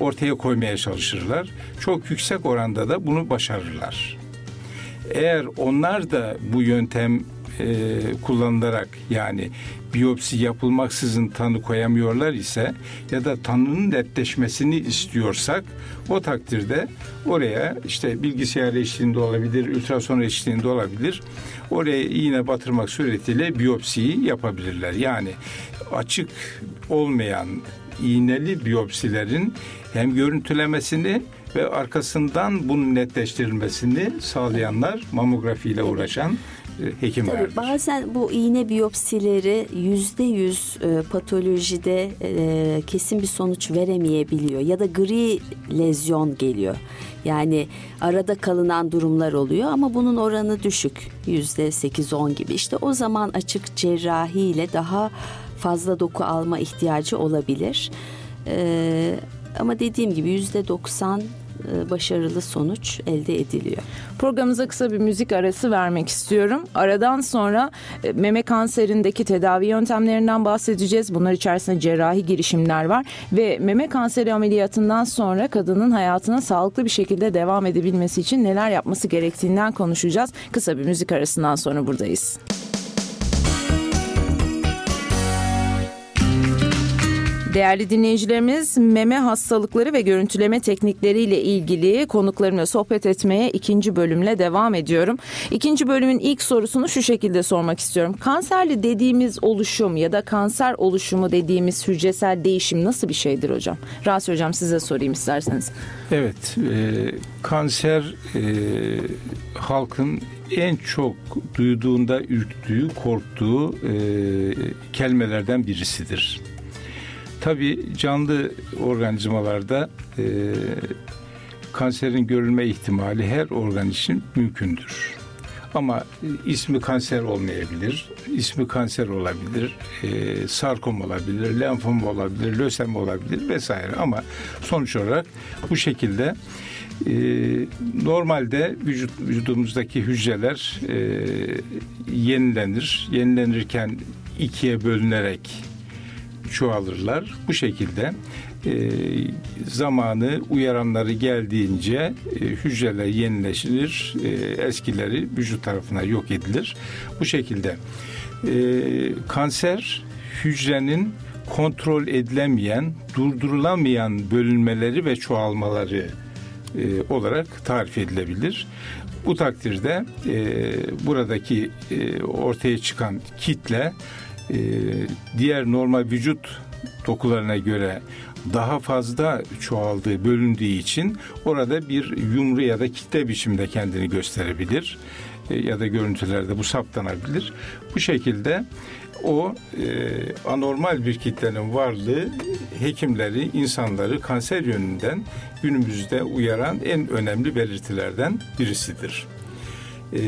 ortaya koymaya çalışırlar. Çok yüksek oranda da bunu başarırlar. Eğer onlar da bu yöntem e, kullanılarak yani biyopsi yapılmaksızın tanı koyamıyorlar ise ya da tanının netleşmesini istiyorsak o takdirde oraya işte bilgisayar eşliğinde olabilir, ultrason eşliğinde olabilir. Oraya iğne batırmak suretiyle biyopsiyi yapabilirler. Yani açık olmayan iğneli biyopsilerin hem görüntülemesini ve arkasından bunun netleştirilmesini sağlayanlar mamografiyle uğraşan e, hekimlerdir. Tabii bazen bu iğne biyopsileri yüzde yüz e, patolojide e, kesin bir sonuç veremeyebiliyor ya da gri lezyon geliyor. Yani arada kalınan durumlar oluyor ama bunun oranı düşük yüzde sekiz on gibi. İşte o zaman açık cerrahi ile daha fazla doku alma ihtiyacı olabilir. Ee, ama dediğim gibi yüzde doksan e, başarılı sonuç elde ediliyor. Programımıza kısa bir müzik arası vermek istiyorum. Aradan sonra e, meme kanserindeki tedavi yöntemlerinden bahsedeceğiz. Bunlar içerisinde cerrahi girişimler var ve meme kanseri ameliyatından sonra kadının hayatına sağlıklı bir şekilde devam edebilmesi için neler yapması gerektiğinden konuşacağız. Kısa bir müzik arasından sonra buradayız. Değerli dinleyicilerimiz meme hastalıkları ve görüntüleme teknikleriyle ilgili konuklarımla sohbet etmeye ikinci bölümle devam ediyorum. İkinci bölümün ilk sorusunu şu şekilde sormak istiyorum. Kanserli dediğimiz oluşum ya da kanser oluşumu dediğimiz hücresel değişim nasıl bir şeydir hocam? Rahatsız hocam size sorayım isterseniz. Evet, e, kanser e, halkın en çok duyduğunda ürktüğü, korktuğu e, kelimelerden birisidir. Tabi canlı organizmalarda e, kanserin görülme ihtimali her organ için mümkündür. Ama ismi kanser olmayabilir, ismi kanser olabilir, e, sarkom olabilir, lenfom olabilir, lösem olabilir vesaire. Ama sonuç olarak bu şekilde e, normalde vücut vücudumuzdaki hücreler e, yenilenir. Yenilenirken ikiye bölünerek çoğalırlar. Bu şekilde e, zamanı uyaranları geldiğince e, hücreler yenileşir, e, eskileri vücut tarafına yok edilir. Bu şekilde e, kanser hücrenin kontrol edilemeyen, durdurulamayan bölünmeleri ve çoğalmaları e, olarak tarif edilebilir. Bu takdirde e, buradaki e, ortaya çıkan kitle e, diğer normal vücut dokularına göre daha fazla çoğaldığı, bölündüğü için orada bir yumru ya da kitle biçimde kendini gösterebilir e, ya da görüntülerde bu saptanabilir. Bu şekilde o e, anormal bir kitlenin varlığı hekimleri, insanları kanser yönünden günümüzde uyaran en önemli belirtilerden birisidir. E,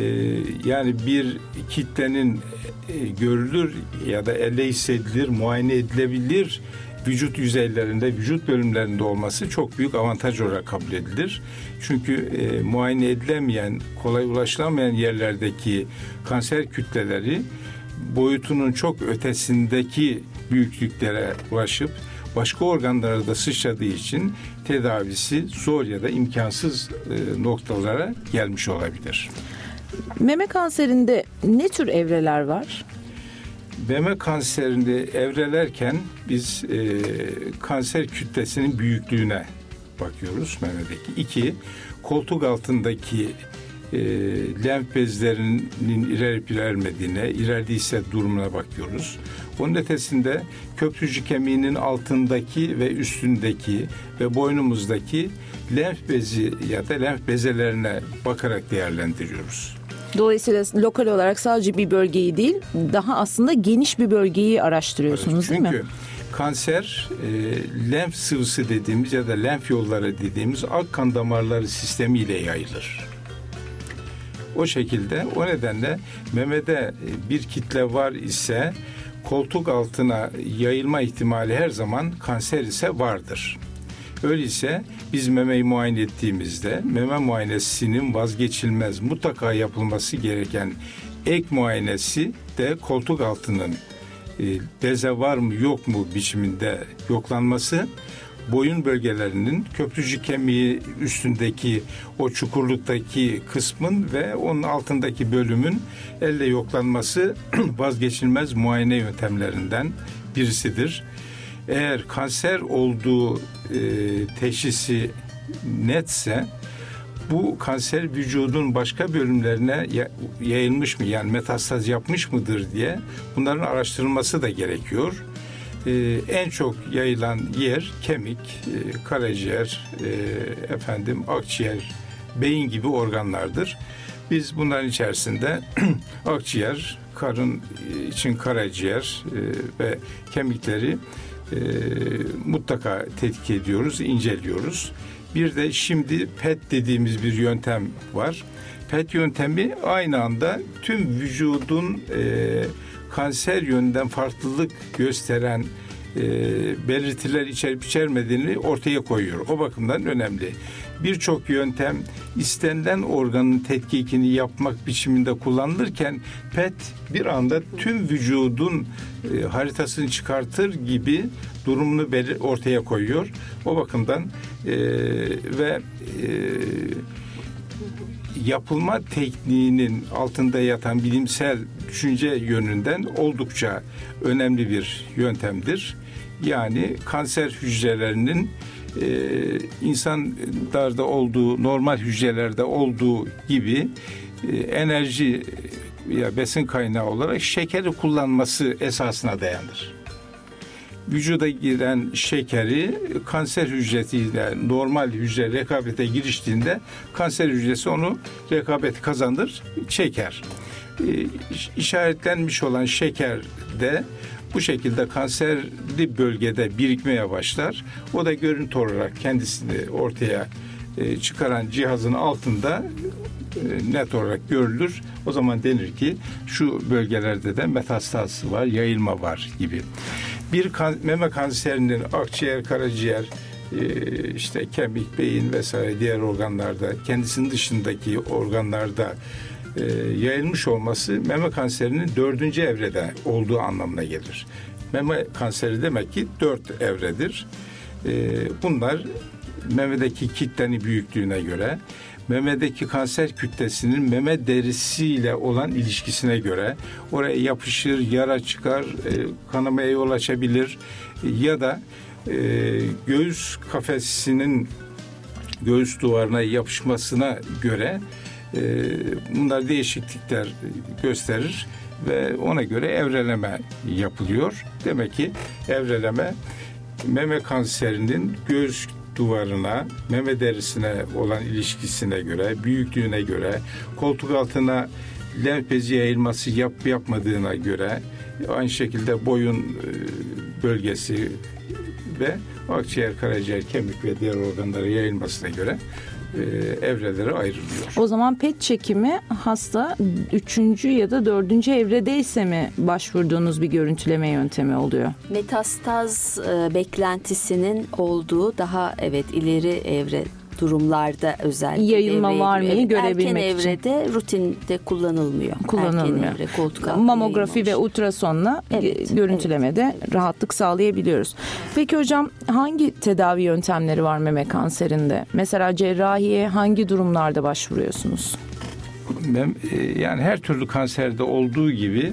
yani bir kitlenin e, görülür ya da elle hissedilir, muayene edilebilir vücut yüzeylerinde, vücut bölümlerinde olması çok büyük avantaj olarak kabul edilir. Çünkü e, muayene edilemeyen, kolay ulaşılamayan yerlerdeki kanser kütleleri boyutunun çok ötesindeki büyüklüklere ulaşıp başka organlara da sıçradığı için tedavisi zor ya da imkansız e, noktalara gelmiş olabilir. Meme kanserinde ne tür evreler var? Meme kanserinde evrelerken biz e, kanser kütlesinin büyüklüğüne bakıyoruz memedeki. İki, koltuk altındaki e, lenf bezlerinin ilerip ilerlemediğine, ilerlediyse durumuna bakıyoruz. Onun ötesinde köprücük kemiğinin altındaki ve üstündeki ve boynumuzdaki lenf bezi ya da lenf bezelerine bakarak değerlendiriyoruz. Dolayısıyla lokal olarak sadece bir bölgeyi değil, daha aslında geniş bir bölgeyi araştırıyorsunuz evet, değil mi? Çünkü kanser e, lenf sıvısı dediğimiz ya da lenf yolları dediğimiz ak kan damarları sistemiyle yayılır. O şekilde o nedenle memede e, bir kitle var ise koltuk altına yayılma ihtimali her zaman kanser ise vardır. Öyleyse biz memeyi muayene ettiğimizde meme muayenesinin vazgeçilmez mutlaka yapılması gereken ek muayenesi de koltuk altının e, beze var mı yok mu biçiminde yoklanması boyun bölgelerinin köprücük kemiği üstündeki o çukurluktaki kısmın ve onun altındaki bölümün elle yoklanması vazgeçilmez muayene yöntemlerinden birisidir. Eğer kanser olduğu e, teşhisi netse bu kanser vücudun başka bölümlerine yayılmış mı yani metastaz yapmış mıdır diye bunların araştırılması da gerekiyor. Ee, en çok yayılan yer kemik, e, karaciğer, e, efendim akciğer, beyin gibi organlardır. Biz bunların içerisinde akciğer, karın için karaciğer e, ve kemikleri e, mutlaka tetkik ediyoruz, inceliyoruz. Bir de şimdi PET dediğimiz bir yöntem var. PET yöntemi aynı anda tüm vücudun e, kanser yönünden farklılık gösteren e, belirtiler içerip içermediğini ortaya koyuyor. O bakımdan önemli. Birçok yöntem istenilen organın tetkikini yapmak biçiminde kullanılırken PET bir anda tüm vücudun e, haritasını çıkartır gibi durumunu ortaya koyuyor. O bakımdan e, ve e, yapılma tekniğinin altında yatan bilimsel düşünce yönünden oldukça önemli bir yöntemdir. Yani kanser hücrelerinin e, insanlarda olduğu, normal hücrelerde olduğu gibi e, enerji ya besin kaynağı olarak şekeri kullanması esasına dayanır. Vücuda giren şekeri kanser hücresiyle normal hücre rekabete giriştiğinde kanser hücresi onu rekabet kazanır, çeker. E, işaretlenmiş olan şeker de bu şekilde kanserli bölgede birikmeye başlar. O da görüntü olarak kendisini ortaya e, çıkaran cihazın altında e, net olarak görülür. O zaman denir ki şu bölgelerde de metastaz var, yayılma var gibi. Bir kan, meme kanserinin akciğer, karaciğer, işte kemik, beyin vesaire diğer organlarda, kendisinin dışındaki organlarda e, yayılmış olması meme kanserinin dördüncü evrede olduğu anlamına gelir. Meme kanseri demek ki dört evredir. E, bunlar memedeki kitlenin büyüklüğüne göre, memedeki kanser kütlesinin meme derisiyle olan ilişkisine göre oraya yapışır, yara çıkar, e, kanamaya yol açabilir ya da e, göğüs kafesinin göğüs duvarına yapışmasına göre e, bunlar değişiklikler gösterir ve ona göre evreleme yapılıyor. Demek ki evreleme meme kanserinin göğüs duvarına, meme derisine olan ilişkisine göre, büyüklüğüne göre, koltuk altına lenf bezi yayılması yap yapmadığına göre, aynı şekilde boyun e, bölgesi ve akciğer, karaciğer, kemik ve diğer organlara yayılmasına göre evrelere ayrılıyor. O zaman PET çekimi hasta üçüncü ya da dördüncü evredeyse mi başvurduğunuz bir görüntüleme yöntemi oluyor? Metastaz e, beklentisinin olduğu daha evet ileri evre durumlarda özellikle yayılma var mı görebilmek erken için. evrede rutinde kullanılmıyor. Kullanılmıyor. Erken evre, koltuk Mamografi ve ultrasonla evet, görüntülemede evet. rahatlık sağlayabiliyoruz. Peki hocam hangi tedavi yöntemleri var meme kanserinde? Mesela cerrahiye hangi durumlarda başvuruyorsunuz? Ben, e, yani her türlü kanserde olduğu gibi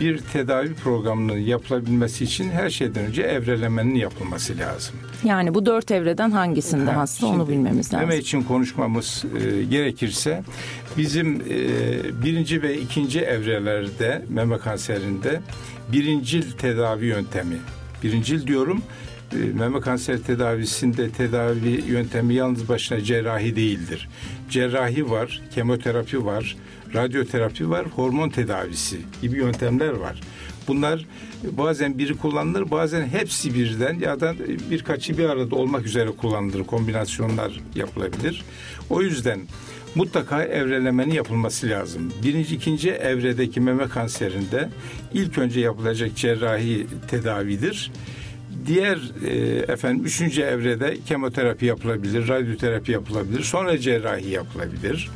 bir tedavi programının yapılabilmesi için her şeyden önce evrelemenin yapılması lazım. Yani bu dört evreden hangisinde ha, hasta onu bilmemiz lazım. Meme için konuşmamız e, gerekirse bizim e, birinci ve ikinci evrelerde meme kanserinde birincil tedavi yöntemi. Birincil diyorum e, meme kanser tedavisinde tedavi yöntemi yalnız başına cerrahi değildir. Cerrahi var, kemoterapi var, radyoterapi var, hormon tedavisi gibi yöntemler var. Bunlar bazen biri kullanılır, bazen hepsi birden ya da birkaçı bir arada olmak üzere kullanılır. Kombinasyonlar yapılabilir. O yüzden mutlaka evrelemenin yapılması lazım. Birinci, ikinci evredeki meme kanserinde ilk önce yapılacak cerrahi tedavidir. Diğer e, efendim üçüncü evrede kemoterapi yapılabilir, radyoterapi yapılabilir, sonra cerrahi yapılabilir.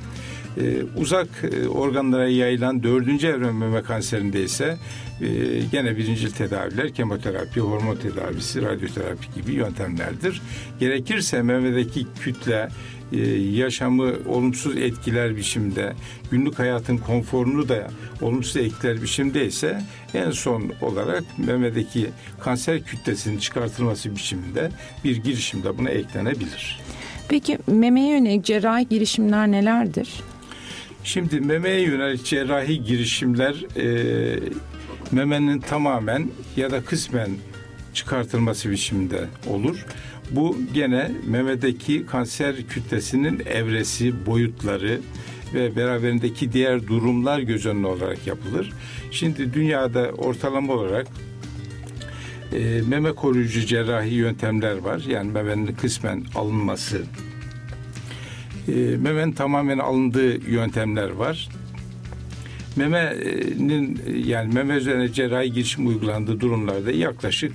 Ee, uzak e, organlara yayılan dördüncü evre meme kanserinde ise e, gene birincil tedaviler kemoterapi, hormon tedavisi, radyoterapi gibi yöntemlerdir. Gerekirse memedeki kütle, e, yaşamı olumsuz etkiler biçimde, günlük hayatın konforunu da olumsuz etkiler biçimde ise en son olarak memedeki kanser kütlesinin çıkartılması biçiminde bir girişimde buna eklenebilir. Peki memeye yönelik cerrahi girişimler nelerdir? Şimdi memeye yönelik cerrahi girişimler e, memenin tamamen ya da kısmen çıkartılması biçiminde olur. Bu gene memedeki kanser kütlesinin evresi, boyutları ve beraberindeki diğer durumlar göz önüne olarak yapılır. Şimdi dünyada ortalama olarak e, meme koruyucu cerrahi yöntemler var. Yani memenin kısmen alınması, e, memenin tamamen alındığı yöntemler var. Memenin yani meme üzerine cerrahi girişim uygulandığı durumlarda yaklaşık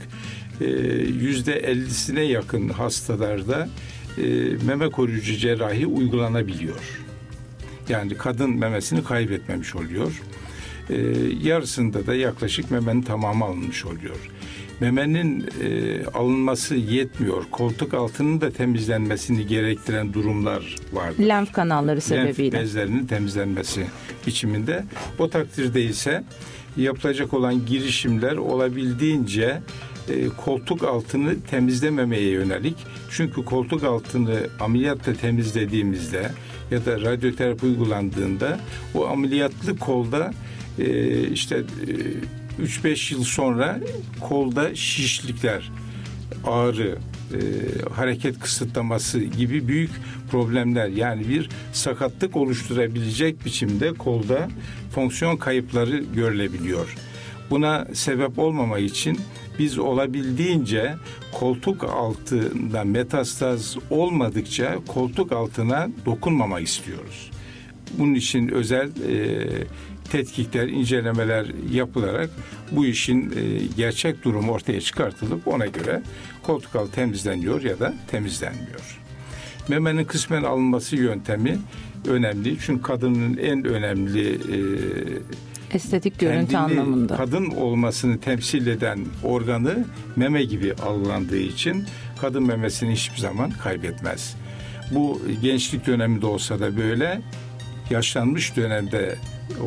e, yüzde ellisine yakın hastalarda e, meme koruyucu cerrahi uygulanabiliyor. Yani kadın memesini kaybetmemiş oluyor. E, yarısında da yaklaşık memenin tamamı alınmış oluyor. Memenin e, alınması yetmiyor. Koltuk altının da temizlenmesini gerektiren durumlar vardır. Lenf kanalları sebebiyle. Lenf bezlerinin temizlenmesi biçiminde. O takdirde ise yapılacak olan girişimler olabildiğince e, koltuk altını temizlememeye yönelik. Çünkü koltuk altını ameliyatla temizlediğimizde ya da radyoterapi uygulandığında o ameliyatlı kolda e, işte e, 3-5 yıl sonra kolda şişlikler, ağrı, e, hareket kısıtlaması gibi büyük problemler yani bir sakatlık oluşturabilecek biçimde kolda fonksiyon kayıpları görülebiliyor. Buna sebep olmamak için biz olabildiğince koltuk altında metastaz olmadıkça koltuk altına dokunmamak istiyoruz. Bunun için özel e, tetkikler, incelemeler yapılarak bu işin e, gerçek durumu ortaya çıkartılıp ona göre koltuk altı temizleniyor ya da temizlenmiyor. Memenin kısmen alınması yöntemi önemli. Çünkü kadının en önemli e, estetik görüntü anlamında. kadın olmasını temsil eden organı meme gibi algılandığı için kadın memesini hiçbir zaman kaybetmez. Bu gençlik döneminde olsa da böyle, yaşlanmış dönemde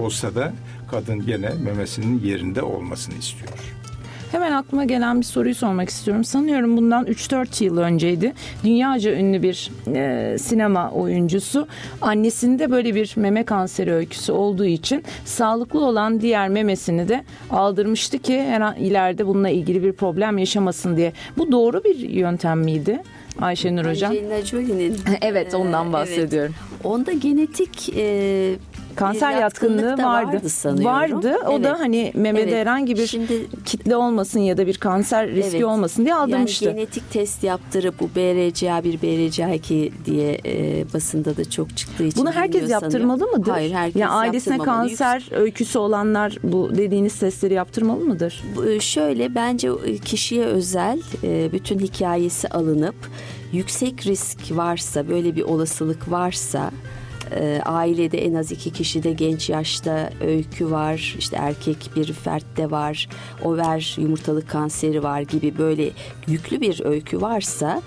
olsa da kadın gene memesinin yerinde olmasını istiyor. Hemen aklıma gelen bir soruyu sormak istiyorum. Sanıyorum bundan 3-4 yıl önceydi. Dünyaca ünlü bir e, sinema oyuncusu annesinde böyle bir meme kanseri öyküsü olduğu için sağlıklı olan diğer memesini de aldırmıştı ki her an ileride bununla ilgili bir problem yaşamasın diye. Bu doğru bir yöntem miydi? Ayşenur Hocam. Angelina Jolie'nin. Evet ondan Ee, bahsediyorum. evet. Onda genetik e, Kanser yatkınlığı da vardı. vardı sanıyorum. Vardı. O da Evet. hani memede Evet. herhangi bir Şimdi kitle olmasın ya da bir kanser riski Evet. olmasın diye aldırmıştı. Yani genetik test yaptırıp bu BRCA1, BRCA2 diye e, basında da çok çıktığı için Bunu herkes yaptırmalı sanıyorum. mıdır? Hayır herkes yani ailesine kanser öyküsü olanlar bu dediğiniz testleri yaptırmalı mıdır? E, Şöyle bence kişiye özel e, bütün hikayesi alınıp yüksek risk varsa böyle bir olasılık varsa e, ailede en az iki kişide genç yaşta öykü var işte erkek bir fertte var over yumurtalık kanseri var gibi böyle yüklü bir öykü varsa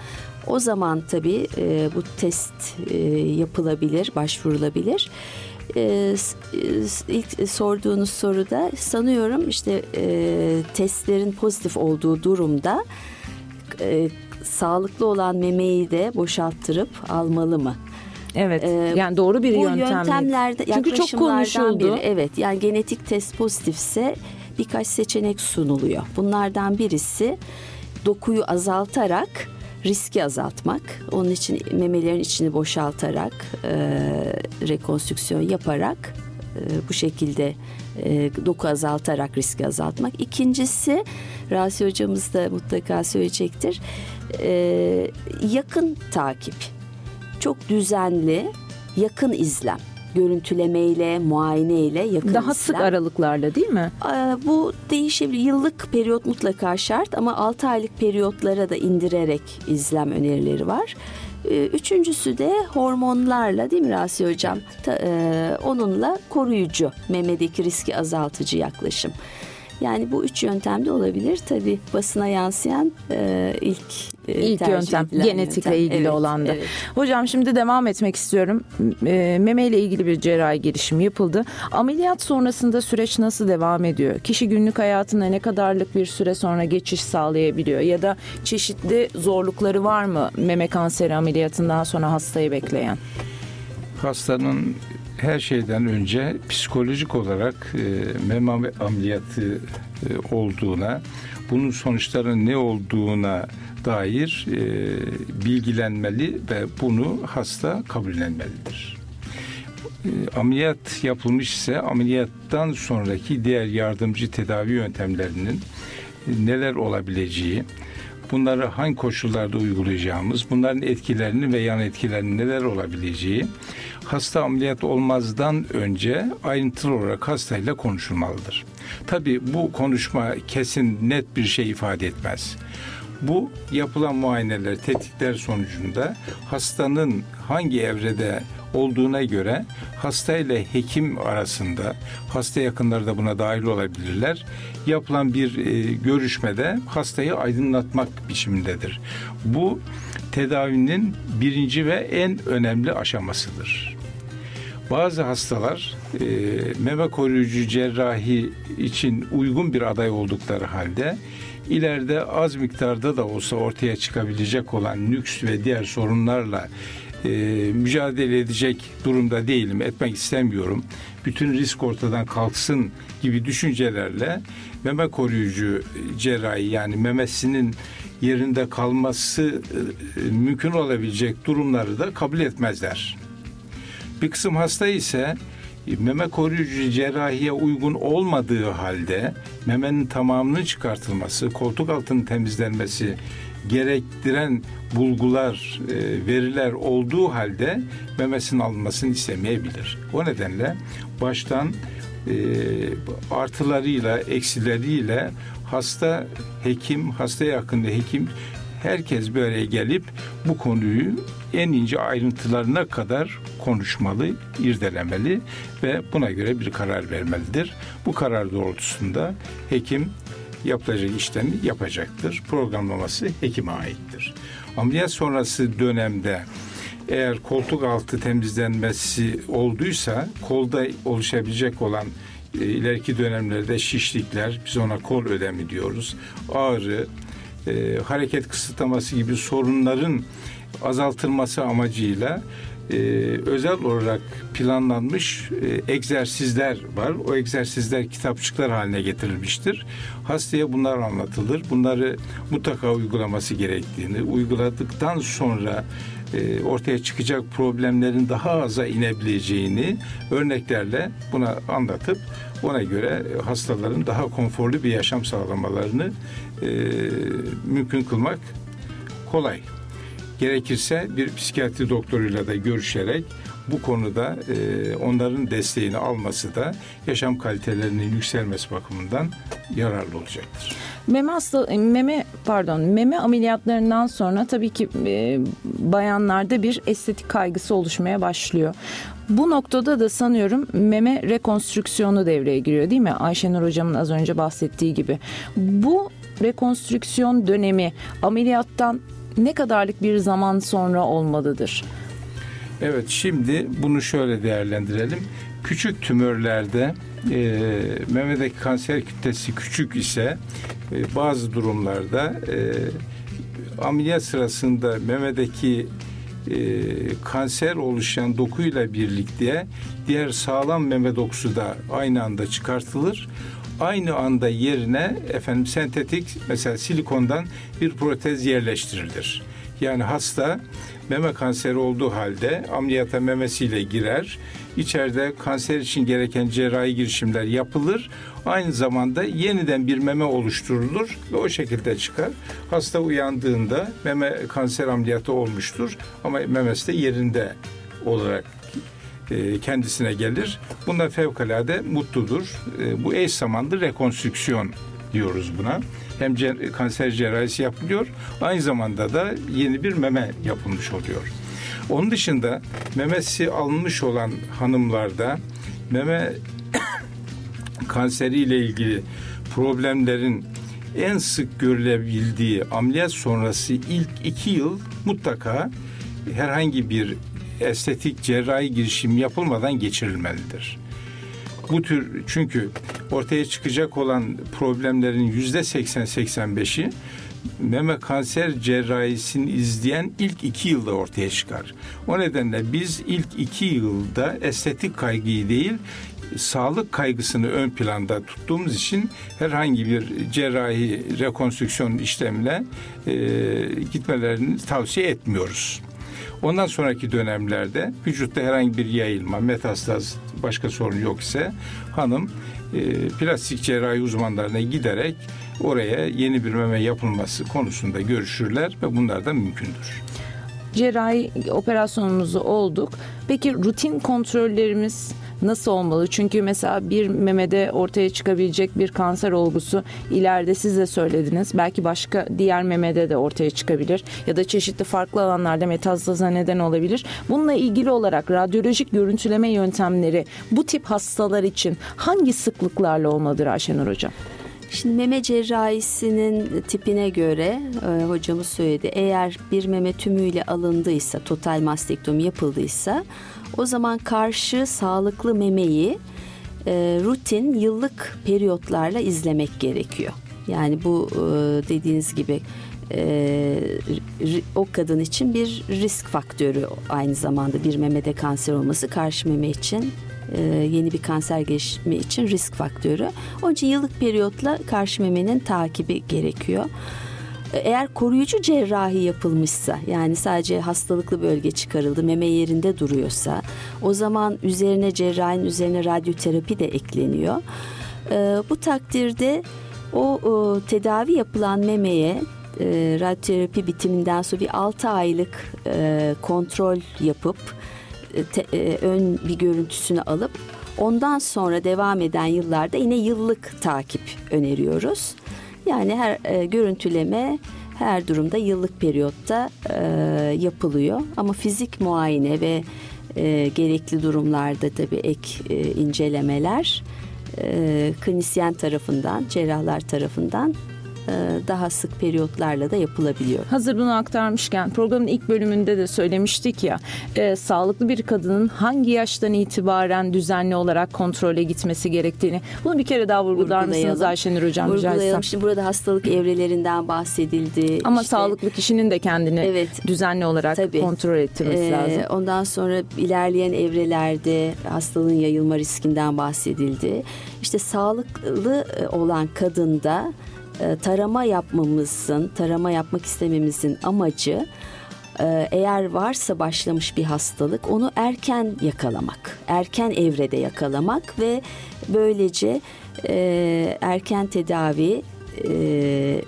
o zaman tabii e, bu test e, yapılabilir başvurulabilir. E, e, ilk sorduğunuz soruda sanıyorum işte e, testlerin pozitif olduğu durumda e, sağlıklı olan memeyi de boşalttırıp almalı mı? Evet. Ee, yani doğru bir Bu yöntem mi? yöntemlerde Çünkü çok konuşuldu. biri. Evet yani genetik test pozitifse birkaç seçenek sunuluyor. Bunlardan birisi dokuyu azaltarak riski azaltmak. Onun için memelerin içini boşaltarak e, rekonstrüksiyon yaparak bu şekilde e, doku azaltarak riski azaltmak. İkincisi Rasi hocamız da mutlaka söyleyecektir. E, yakın takip çok düzenli yakın izlem görüntülemeyle, muayeneyle yakın Daha sık izlem. aralıklarla değil mi? Bu değişebilir. Yıllık periyot mutlaka şart ama 6 aylık periyotlara da indirerek izlem önerileri var. Ee, Üçüncüsü de hormonlarla değil mi Rasi Hocam? Ta- e, onunla koruyucu, memedeki riski azaltıcı yaklaşım. Yani bu üç yöntemde olabilir. Tabii basına yansıyan e, ilk e, İlk yöntem genetikle yöntem. ilgili Evet, olan da. evet. Hocam şimdi devam etmek istiyorum. E, meme ile ilgili bir cerrahi girişim yapıldı. Ameliyat sonrasında süreç nasıl devam ediyor? Kişi günlük hayatına ne kadarlık bir süre sonra geçiş sağlayabiliyor? Ya da çeşitli zorlukları var mı meme kanseri ameliyatından sonra hastayı bekleyen? Hastanın her şeyden önce psikolojik olarak e, meme ameliyatı e, olduğuna, bunun sonuçlarının ne olduğuna dair e, bilgilenmeli ve bunu hasta kabullenmelidir. E, ameliyat yapılmış ise ameliyattan sonraki diğer yardımcı tedavi yöntemlerinin e, neler olabileceği, bunları hangi koşullarda uygulayacağımız, bunların etkilerini ve yan etkilerinin neler olabileceği hasta ameliyat olmazdan önce ayrıntılı olarak hastayla konuşulmalıdır. Tabii bu konuşma kesin net bir şey ifade etmez. Bu yapılan muayeneler, tetkikler sonucunda hastanın hangi evrede olduğuna göre hasta ile hekim arasında hasta yakınları da buna dahil olabilirler. Yapılan bir e, görüşmede hastayı aydınlatmak biçimindedir. Bu tedavinin birinci ve en önemli aşamasıdır. Bazı hastalar e, meme koruyucu cerrahi için uygun bir aday oldukları halde ileride az miktarda da olsa ortaya çıkabilecek olan nüks ve diğer sorunlarla e, mücadele edecek durumda değilim, etmek istemiyorum. Bütün risk ortadan kalksın gibi düşüncelerle meme koruyucu cerrahi yani memesinin yerinde kalması e, mümkün olabilecek durumları da kabul etmezler. Bir kısım hasta ise meme koruyucu cerrahiye uygun olmadığı halde memenin tamamının çıkartılması, koltuk altının temizlenmesi gerektiren bulgular, e, veriler olduğu halde memesinin alınmasını istemeyebilir. O nedenle baştan e, artılarıyla, eksileriyle hasta hekim, hasta yakında hekim herkes böyle gelip bu konuyu en ince ayrıntılarına kadar konuşmalı, irdelemeli ve buna göre bir karar vermelidir. Bu karar doğrultusunda hekim yapılacak işlemi yapacaktır. Programlaması hekime aittir. Ameliyat sonrası dönemde eğer koltuk altı temizlenmesi olduysa kolda oluşabilecek olan e, ileriki dönemlerde şişlikler, biz ona kol ödemi diyoruz. Ağrı, e, hareket kısıtlaması gibi sorunların azaltılması amacıyla e, özel olarak planlanmış e, egzersizler var. O egzersizler kitapçıklar haline getirilmiştir. Hastaya bunlar anlatılır. Bunları mutlaka uygulaması gerektiğini, uyguladıktan sonra e, ortaya çıkacak problemlerin daha aza inebileceğini örneklerle buna anlatıp ona göre hastaların daha konforlu bir yaşam sağlamalarını e, mümkün kılmak kolay. Gerekirse bir psikiyatri doktoruyla da görüşerek bu konuda e, onların desteğini alması da yaşam kalitelerinin yükselmesi bakımından yararlı olacaktır. Meme hasta meme pardon meme ameliyatlarından sonra tabii ki e, bayanlarda bir estetik kaygısı oluşmaya başlıyor. Bu noktada da sanıyorum meme rekonstrüksiyonu devreye giriyor değil mi? Ayşenur hocamın az önce bahsettiği gibi. Bu rekonstrüksiyon dönemi ameliyattan ne kadarlık bir zaman sonra olmalıdır? Evet şimdi bunu şöyle değerlendirelim. Küçük tümörlerde e, memedeki kanser kütlesi küçük ise e, bazı durumlarda e, ameliyat sırasında memedeki e, kanser oluşan dokuyla birlikte diğer sağlam meme dokusu da aynı anda çıkartılır aynı anda yerine efendim sentetik mesela silikondan bir protez yerleştirilir. Yani hasta meme kanseri olduğu halde ameliyata memesiyle girer. İçeride kanser için gereken cerrahi girişimler yapılır. Aynı zamanda yeniden bir meme oluşturulur ve o şekilde çıkar. Hasta uyandığında meme kanser ameliyatı olmuştur ama memesi de yerinde olarak e, kendisine gelir. Bundan fevkalade mutludur. E, bu eş zamanlı rekonstrüksiyon diyoruz buna. Hem kanser cerrahisi yapılıyor, aynı zamanda da yeni bir meme yapılmış oluyor. Onun dışında memesi alınmış olan hanımlarda meme kanseriyle ilgili problemlerin en sık görülebildiği ameliyat sonrası ilk iki yıl mutlaka herhangi bir estetik cerrahi girişim yapılmadan geçirilmelidir. Bu tür çünkü ortaya çıkacak olan problemlerin yüzde 80-85'i meme kanser cerrahisini izleyen ilk iki yılda ortaya çıkar. O nedenle biz ilk iki yılda estetik kaygıyı değil sağlık kaygısını ön planda tuttuğumuz için herhangi bir cerrahi rekonstrüksiyon işlemle e, gitmelerini tavsiye etmiyoruz. Ondan sonraki dönemlerde vücutta herhangi bir yayılma, metastaz, başka sorun yok ise hanım e, plastik cerrahi uzmanlarına giderek oraya yeni bir meme yapılması konusunda görüşürler ve bunlar da mümkündür. Cerrahi operasyonumuzu olduk. Peki rutin kontrollerimiz nasıl olmalı? Çünkü mesela bir memede ortaya çıkabilecek bir kanser olgusu ileride siz de söylediniz. Belki başka diğer memede de ortaya çıkabilir ya da çeşitli farklı alanlarda metastaza neden olabilir. Bununla ilgili olarak radyolojik görüntüleme yöntemleri bu tip hastalar için hangi sıklıklarla olmalıdır Ayşenur Hocam? Şimdi meme cerrahisinin tipine göre e, hocamız söyledi. Eğer bir meme tümüyle alındıysa, total mastektomi yapıldıysa o zaman karşı sağlıklı memeyi e, rutin yıllık periyotlarla izlemek gerekiyor. Yani bu e, dediğiniz gibi e, o kadın için bir risk faktörü aynı zamanda bir memede kanser olması karşı meme için e, yeni bir kanser gelişimi için risk faktörü. Onun için yıllık periyotla karşı memenin takibi gerekiyor. E, eğer koruyucu cerrahi yapılmışsa yani sadece hastalıklı bölge çıkarıldı meme yerinde duruyorsa o zaman üzerine cerrahinin üzerine radyoterapi de ekleniyor. E, bu takdirde o, tedavi yapılan memeye e, radyoterapi bitiminden sonra bir 6 aylık kontrol yapıp ön bir görüntüsünü alıp ondan sonra devam eden yıllarda yine yıllık takip öneriyoruz. Yani her e, görüntüleme her durumda yıllık periyotta e, yapılıyor. Ama fizik muayene ve e, gerekli durumlarda tabii ek e, incelemeler e, klinisyen tarafından, cerrahlar tarafından daha sık periyotlarla da yapılabiliyor. Hazır bunu aktarmışken programın ilk bölümünde de söylemiştik ya e, sağlıklı bir kadının hangi yaştan itibaren düzenli olarak kontrole gitmesi gerektiğini bunu bir kere daha vurgular mısınız Ayşenur Hocam? Vurgulayalım. Şimdi burada hastalık evrelerinden bahsedildi. Ama işte, sağlıklı kişinin de kendini evet, düzenli olarak tabii, kontrol ettirmesi e, lazım. Ondan sonra ilerleyen evrelerde hastalığın yayılma riskinden bahsedildi. İşte sağlıklı e, olan kadında e, tarama yapmamızın, tarama yapmak istememizin amacı e, eğer varsa başlamış bir hastalık onu erken yakalamak, erken evrede yakalamak ve böylece e, erken tedavi,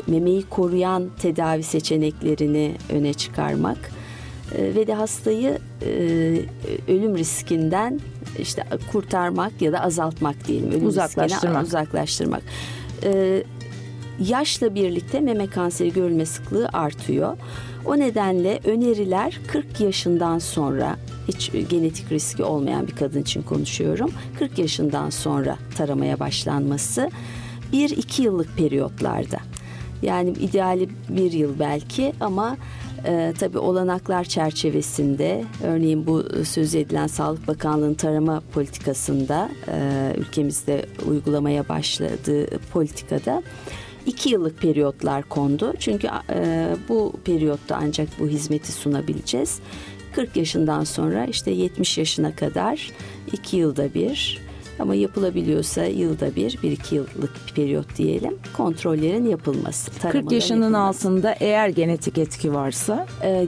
memeyi koruyan tedavi seçeneklerini öne çıkarmak ve de hastayı ölüm riskinden işte kurtarmak ya da azaltmak diyelim. Ölüm uzaklaştırmak. uzaklaştırmak yaşla birlikte meme kanseri görülme sıklığı artıyor. O nedenle öneriler 40 yaşından sonra hiç genetik riski olmayan bir kadın için konuşuyorum. 40 yaşından sonra taramaya başlanması 1-2 yıllık periyotlarda. Yani ideali bir yıl belki ama e, tabii olanaklar çerçevesinde örneğin bu söz edilen Sağlık Bakanlığı'nın tarama politikasında e, ülkemizde uygulamaya başladığı politikada iki yıllık periyotlar kondu. Çünkü e, bu periyotta ancak bu hizmeti sunabileceğiz. 40 yaşından sonra işte 70 yaşına kadar iki yılda bir ama yapılabiliyorsa yılda bir, bir iki yıllık bir periyot diyelim kontrollerin yapılması. 40 yaşının yapılması. altında eğer genetik etki varsa? Ee,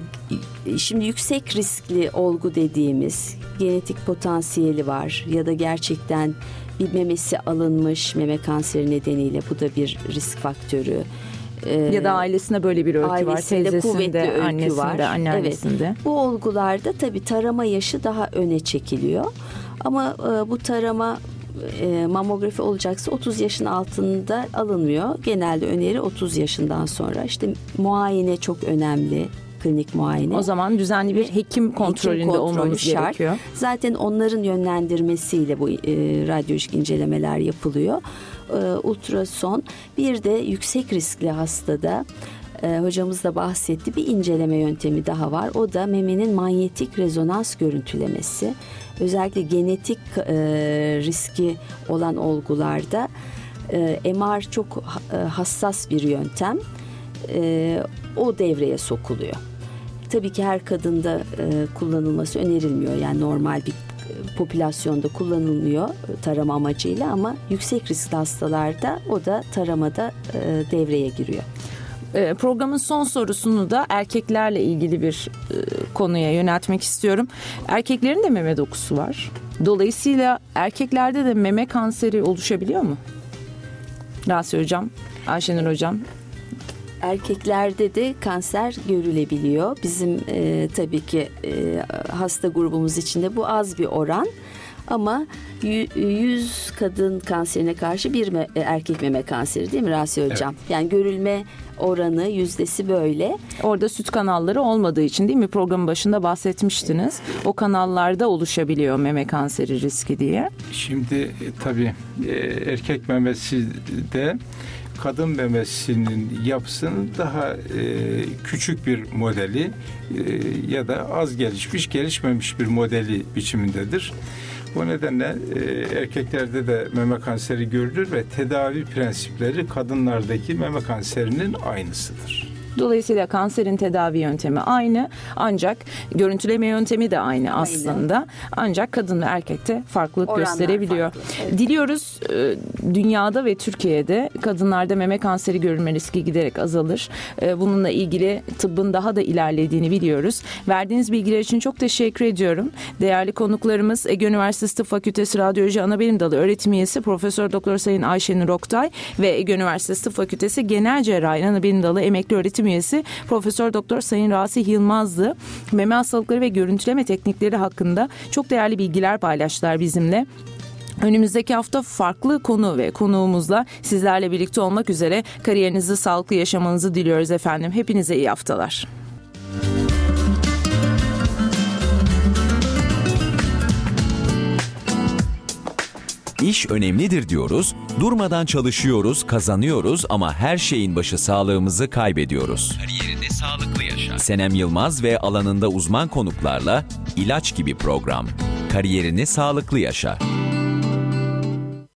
şimdi yüksek riskli olgu dediğimiz genetik potansiyeli var ya da gerçekten bir memesi alınmış meme kanseri nedeniyle bu da bir risk faktörü. Ee, ya da ailesinde böyle bir öykü var. Teyzesinde, annesinde, var. anneannesinde. Evet. Bu olgularda tabii tarama yaşı daha öne çekiliyor. Ama e, bu tarama e, mamografi olacaksa 30 yaşın altında alınmıyor. Genelde öneri 30 yaşından sonra. İşte muayene çok önemli klinik muayene. O zaman düzenli bir hekim kontrolünde hekim olmamız şart. gerekiyor. Zaten onların yönlendirmesiyle bu e, radyolojik incelemeler yapılıyor. E, ultrason bir de yüksek riskli hastada e, hocamız da bahsetti bir inceleme yöntemi daha var. O da memenin manyetik rezonans görüntülemesi. Özellikle genetik e, riski olan olgularda e, MR çok e, hassas bir yöntem. E, o devreye sokuluyor. Tabii ki her kadında e, kullanılması önerilmiyor. Yani normal bir e, popülasyonda kullanılmıyor e, tarama amacıyla ama yüksek riskli hastalarda o da taramada devreye giriyor. Programın son sorusunu da erkeklerle ilgili bir konuya yöneltmek istiyorum. Erkeklerin de meme dokusu var. Dolayısıyla erkeklerde de meme kanseri oluşabiliyor mu? Rasya Hocam, Ayşenur Hocam erkeklerde de kanser görülebiliyor. Bizim e, tabii ki e, hasta grubumuz içinde bu az bir oran. Ama 100 kadın kanserine karşı bir me- erkek meme kanseri değil mi Rasi Hocam? Evet. Yani görülme oranı yüzdesi böyle. Orada süt kanalları olmadığı için değil mi programın başında bahsetmiştiniz. O kanallarda oluşabiliyor meme kanseri riski diye. Şimdi e, tabii e, erkek memesi de kadın memesinin yapısının daha e, küçük bir modeli e, ya da az gelişmiş, gelişmemiş bir modeli biçimindedir. Bu nedenle e, erkeklerde de meme kanseri görülür ve tedavi prensipleri kadınlardaki meme kanserinin aynısıdır. Dolayısıyla kanserin tedavi yöntemi aynı ancak görüntüleme yöntemi de aynı aslında. Aynen. Ancak kadın ve erkekte farklılık Oranlar gösterebiliyor. Farklı, evet. Diliyoruz e, dünyada ve Türkiye'de kadınlarda meme kanseri görülme riski giderek azalır. E, bununla ilgili tıbbın daha da ilerlediğini biliyoruz. Verdiğiniz bilgiler için çok teşekkür ediyorum. Değerli konuklarımız Ege Üniversitesi Tıp Fakültesi Radyoloji Anabilim Dalı öğretim üyesi Profesör Doktor Sayın Ayşenur Oktay ve Ege Üniversitesi Tıp Fakültesi Genel Cerrahi Anabilim Dalı emekli öğretim öğretim üyesi Profesör Doktor Sayın Rasih Yılmaz'dı. Meme hastalıkları ve görüntüleme teknikleri hakkında çok değerli bilgiler paylaştılar bizimle. Önümüzdeki hafta farklı konu ve konuğumuzla sizlerle birlikte olmak üzere kariyerinizi sağlıklı yaşamanızı diliyoruz efendim. Hepinize iyi haftalar. İş önemlidir diyoruz, durmadan çalışıyoruz, kazanıyoruz ama her şeyin başı sağlığımızı kaybediyoruz. Kariyerinde sağlıklı yaşa. Senem Yılmaz ve alanında uzman konuklarla ilaç gibi program. Kariyerini sağlıklı yaşa.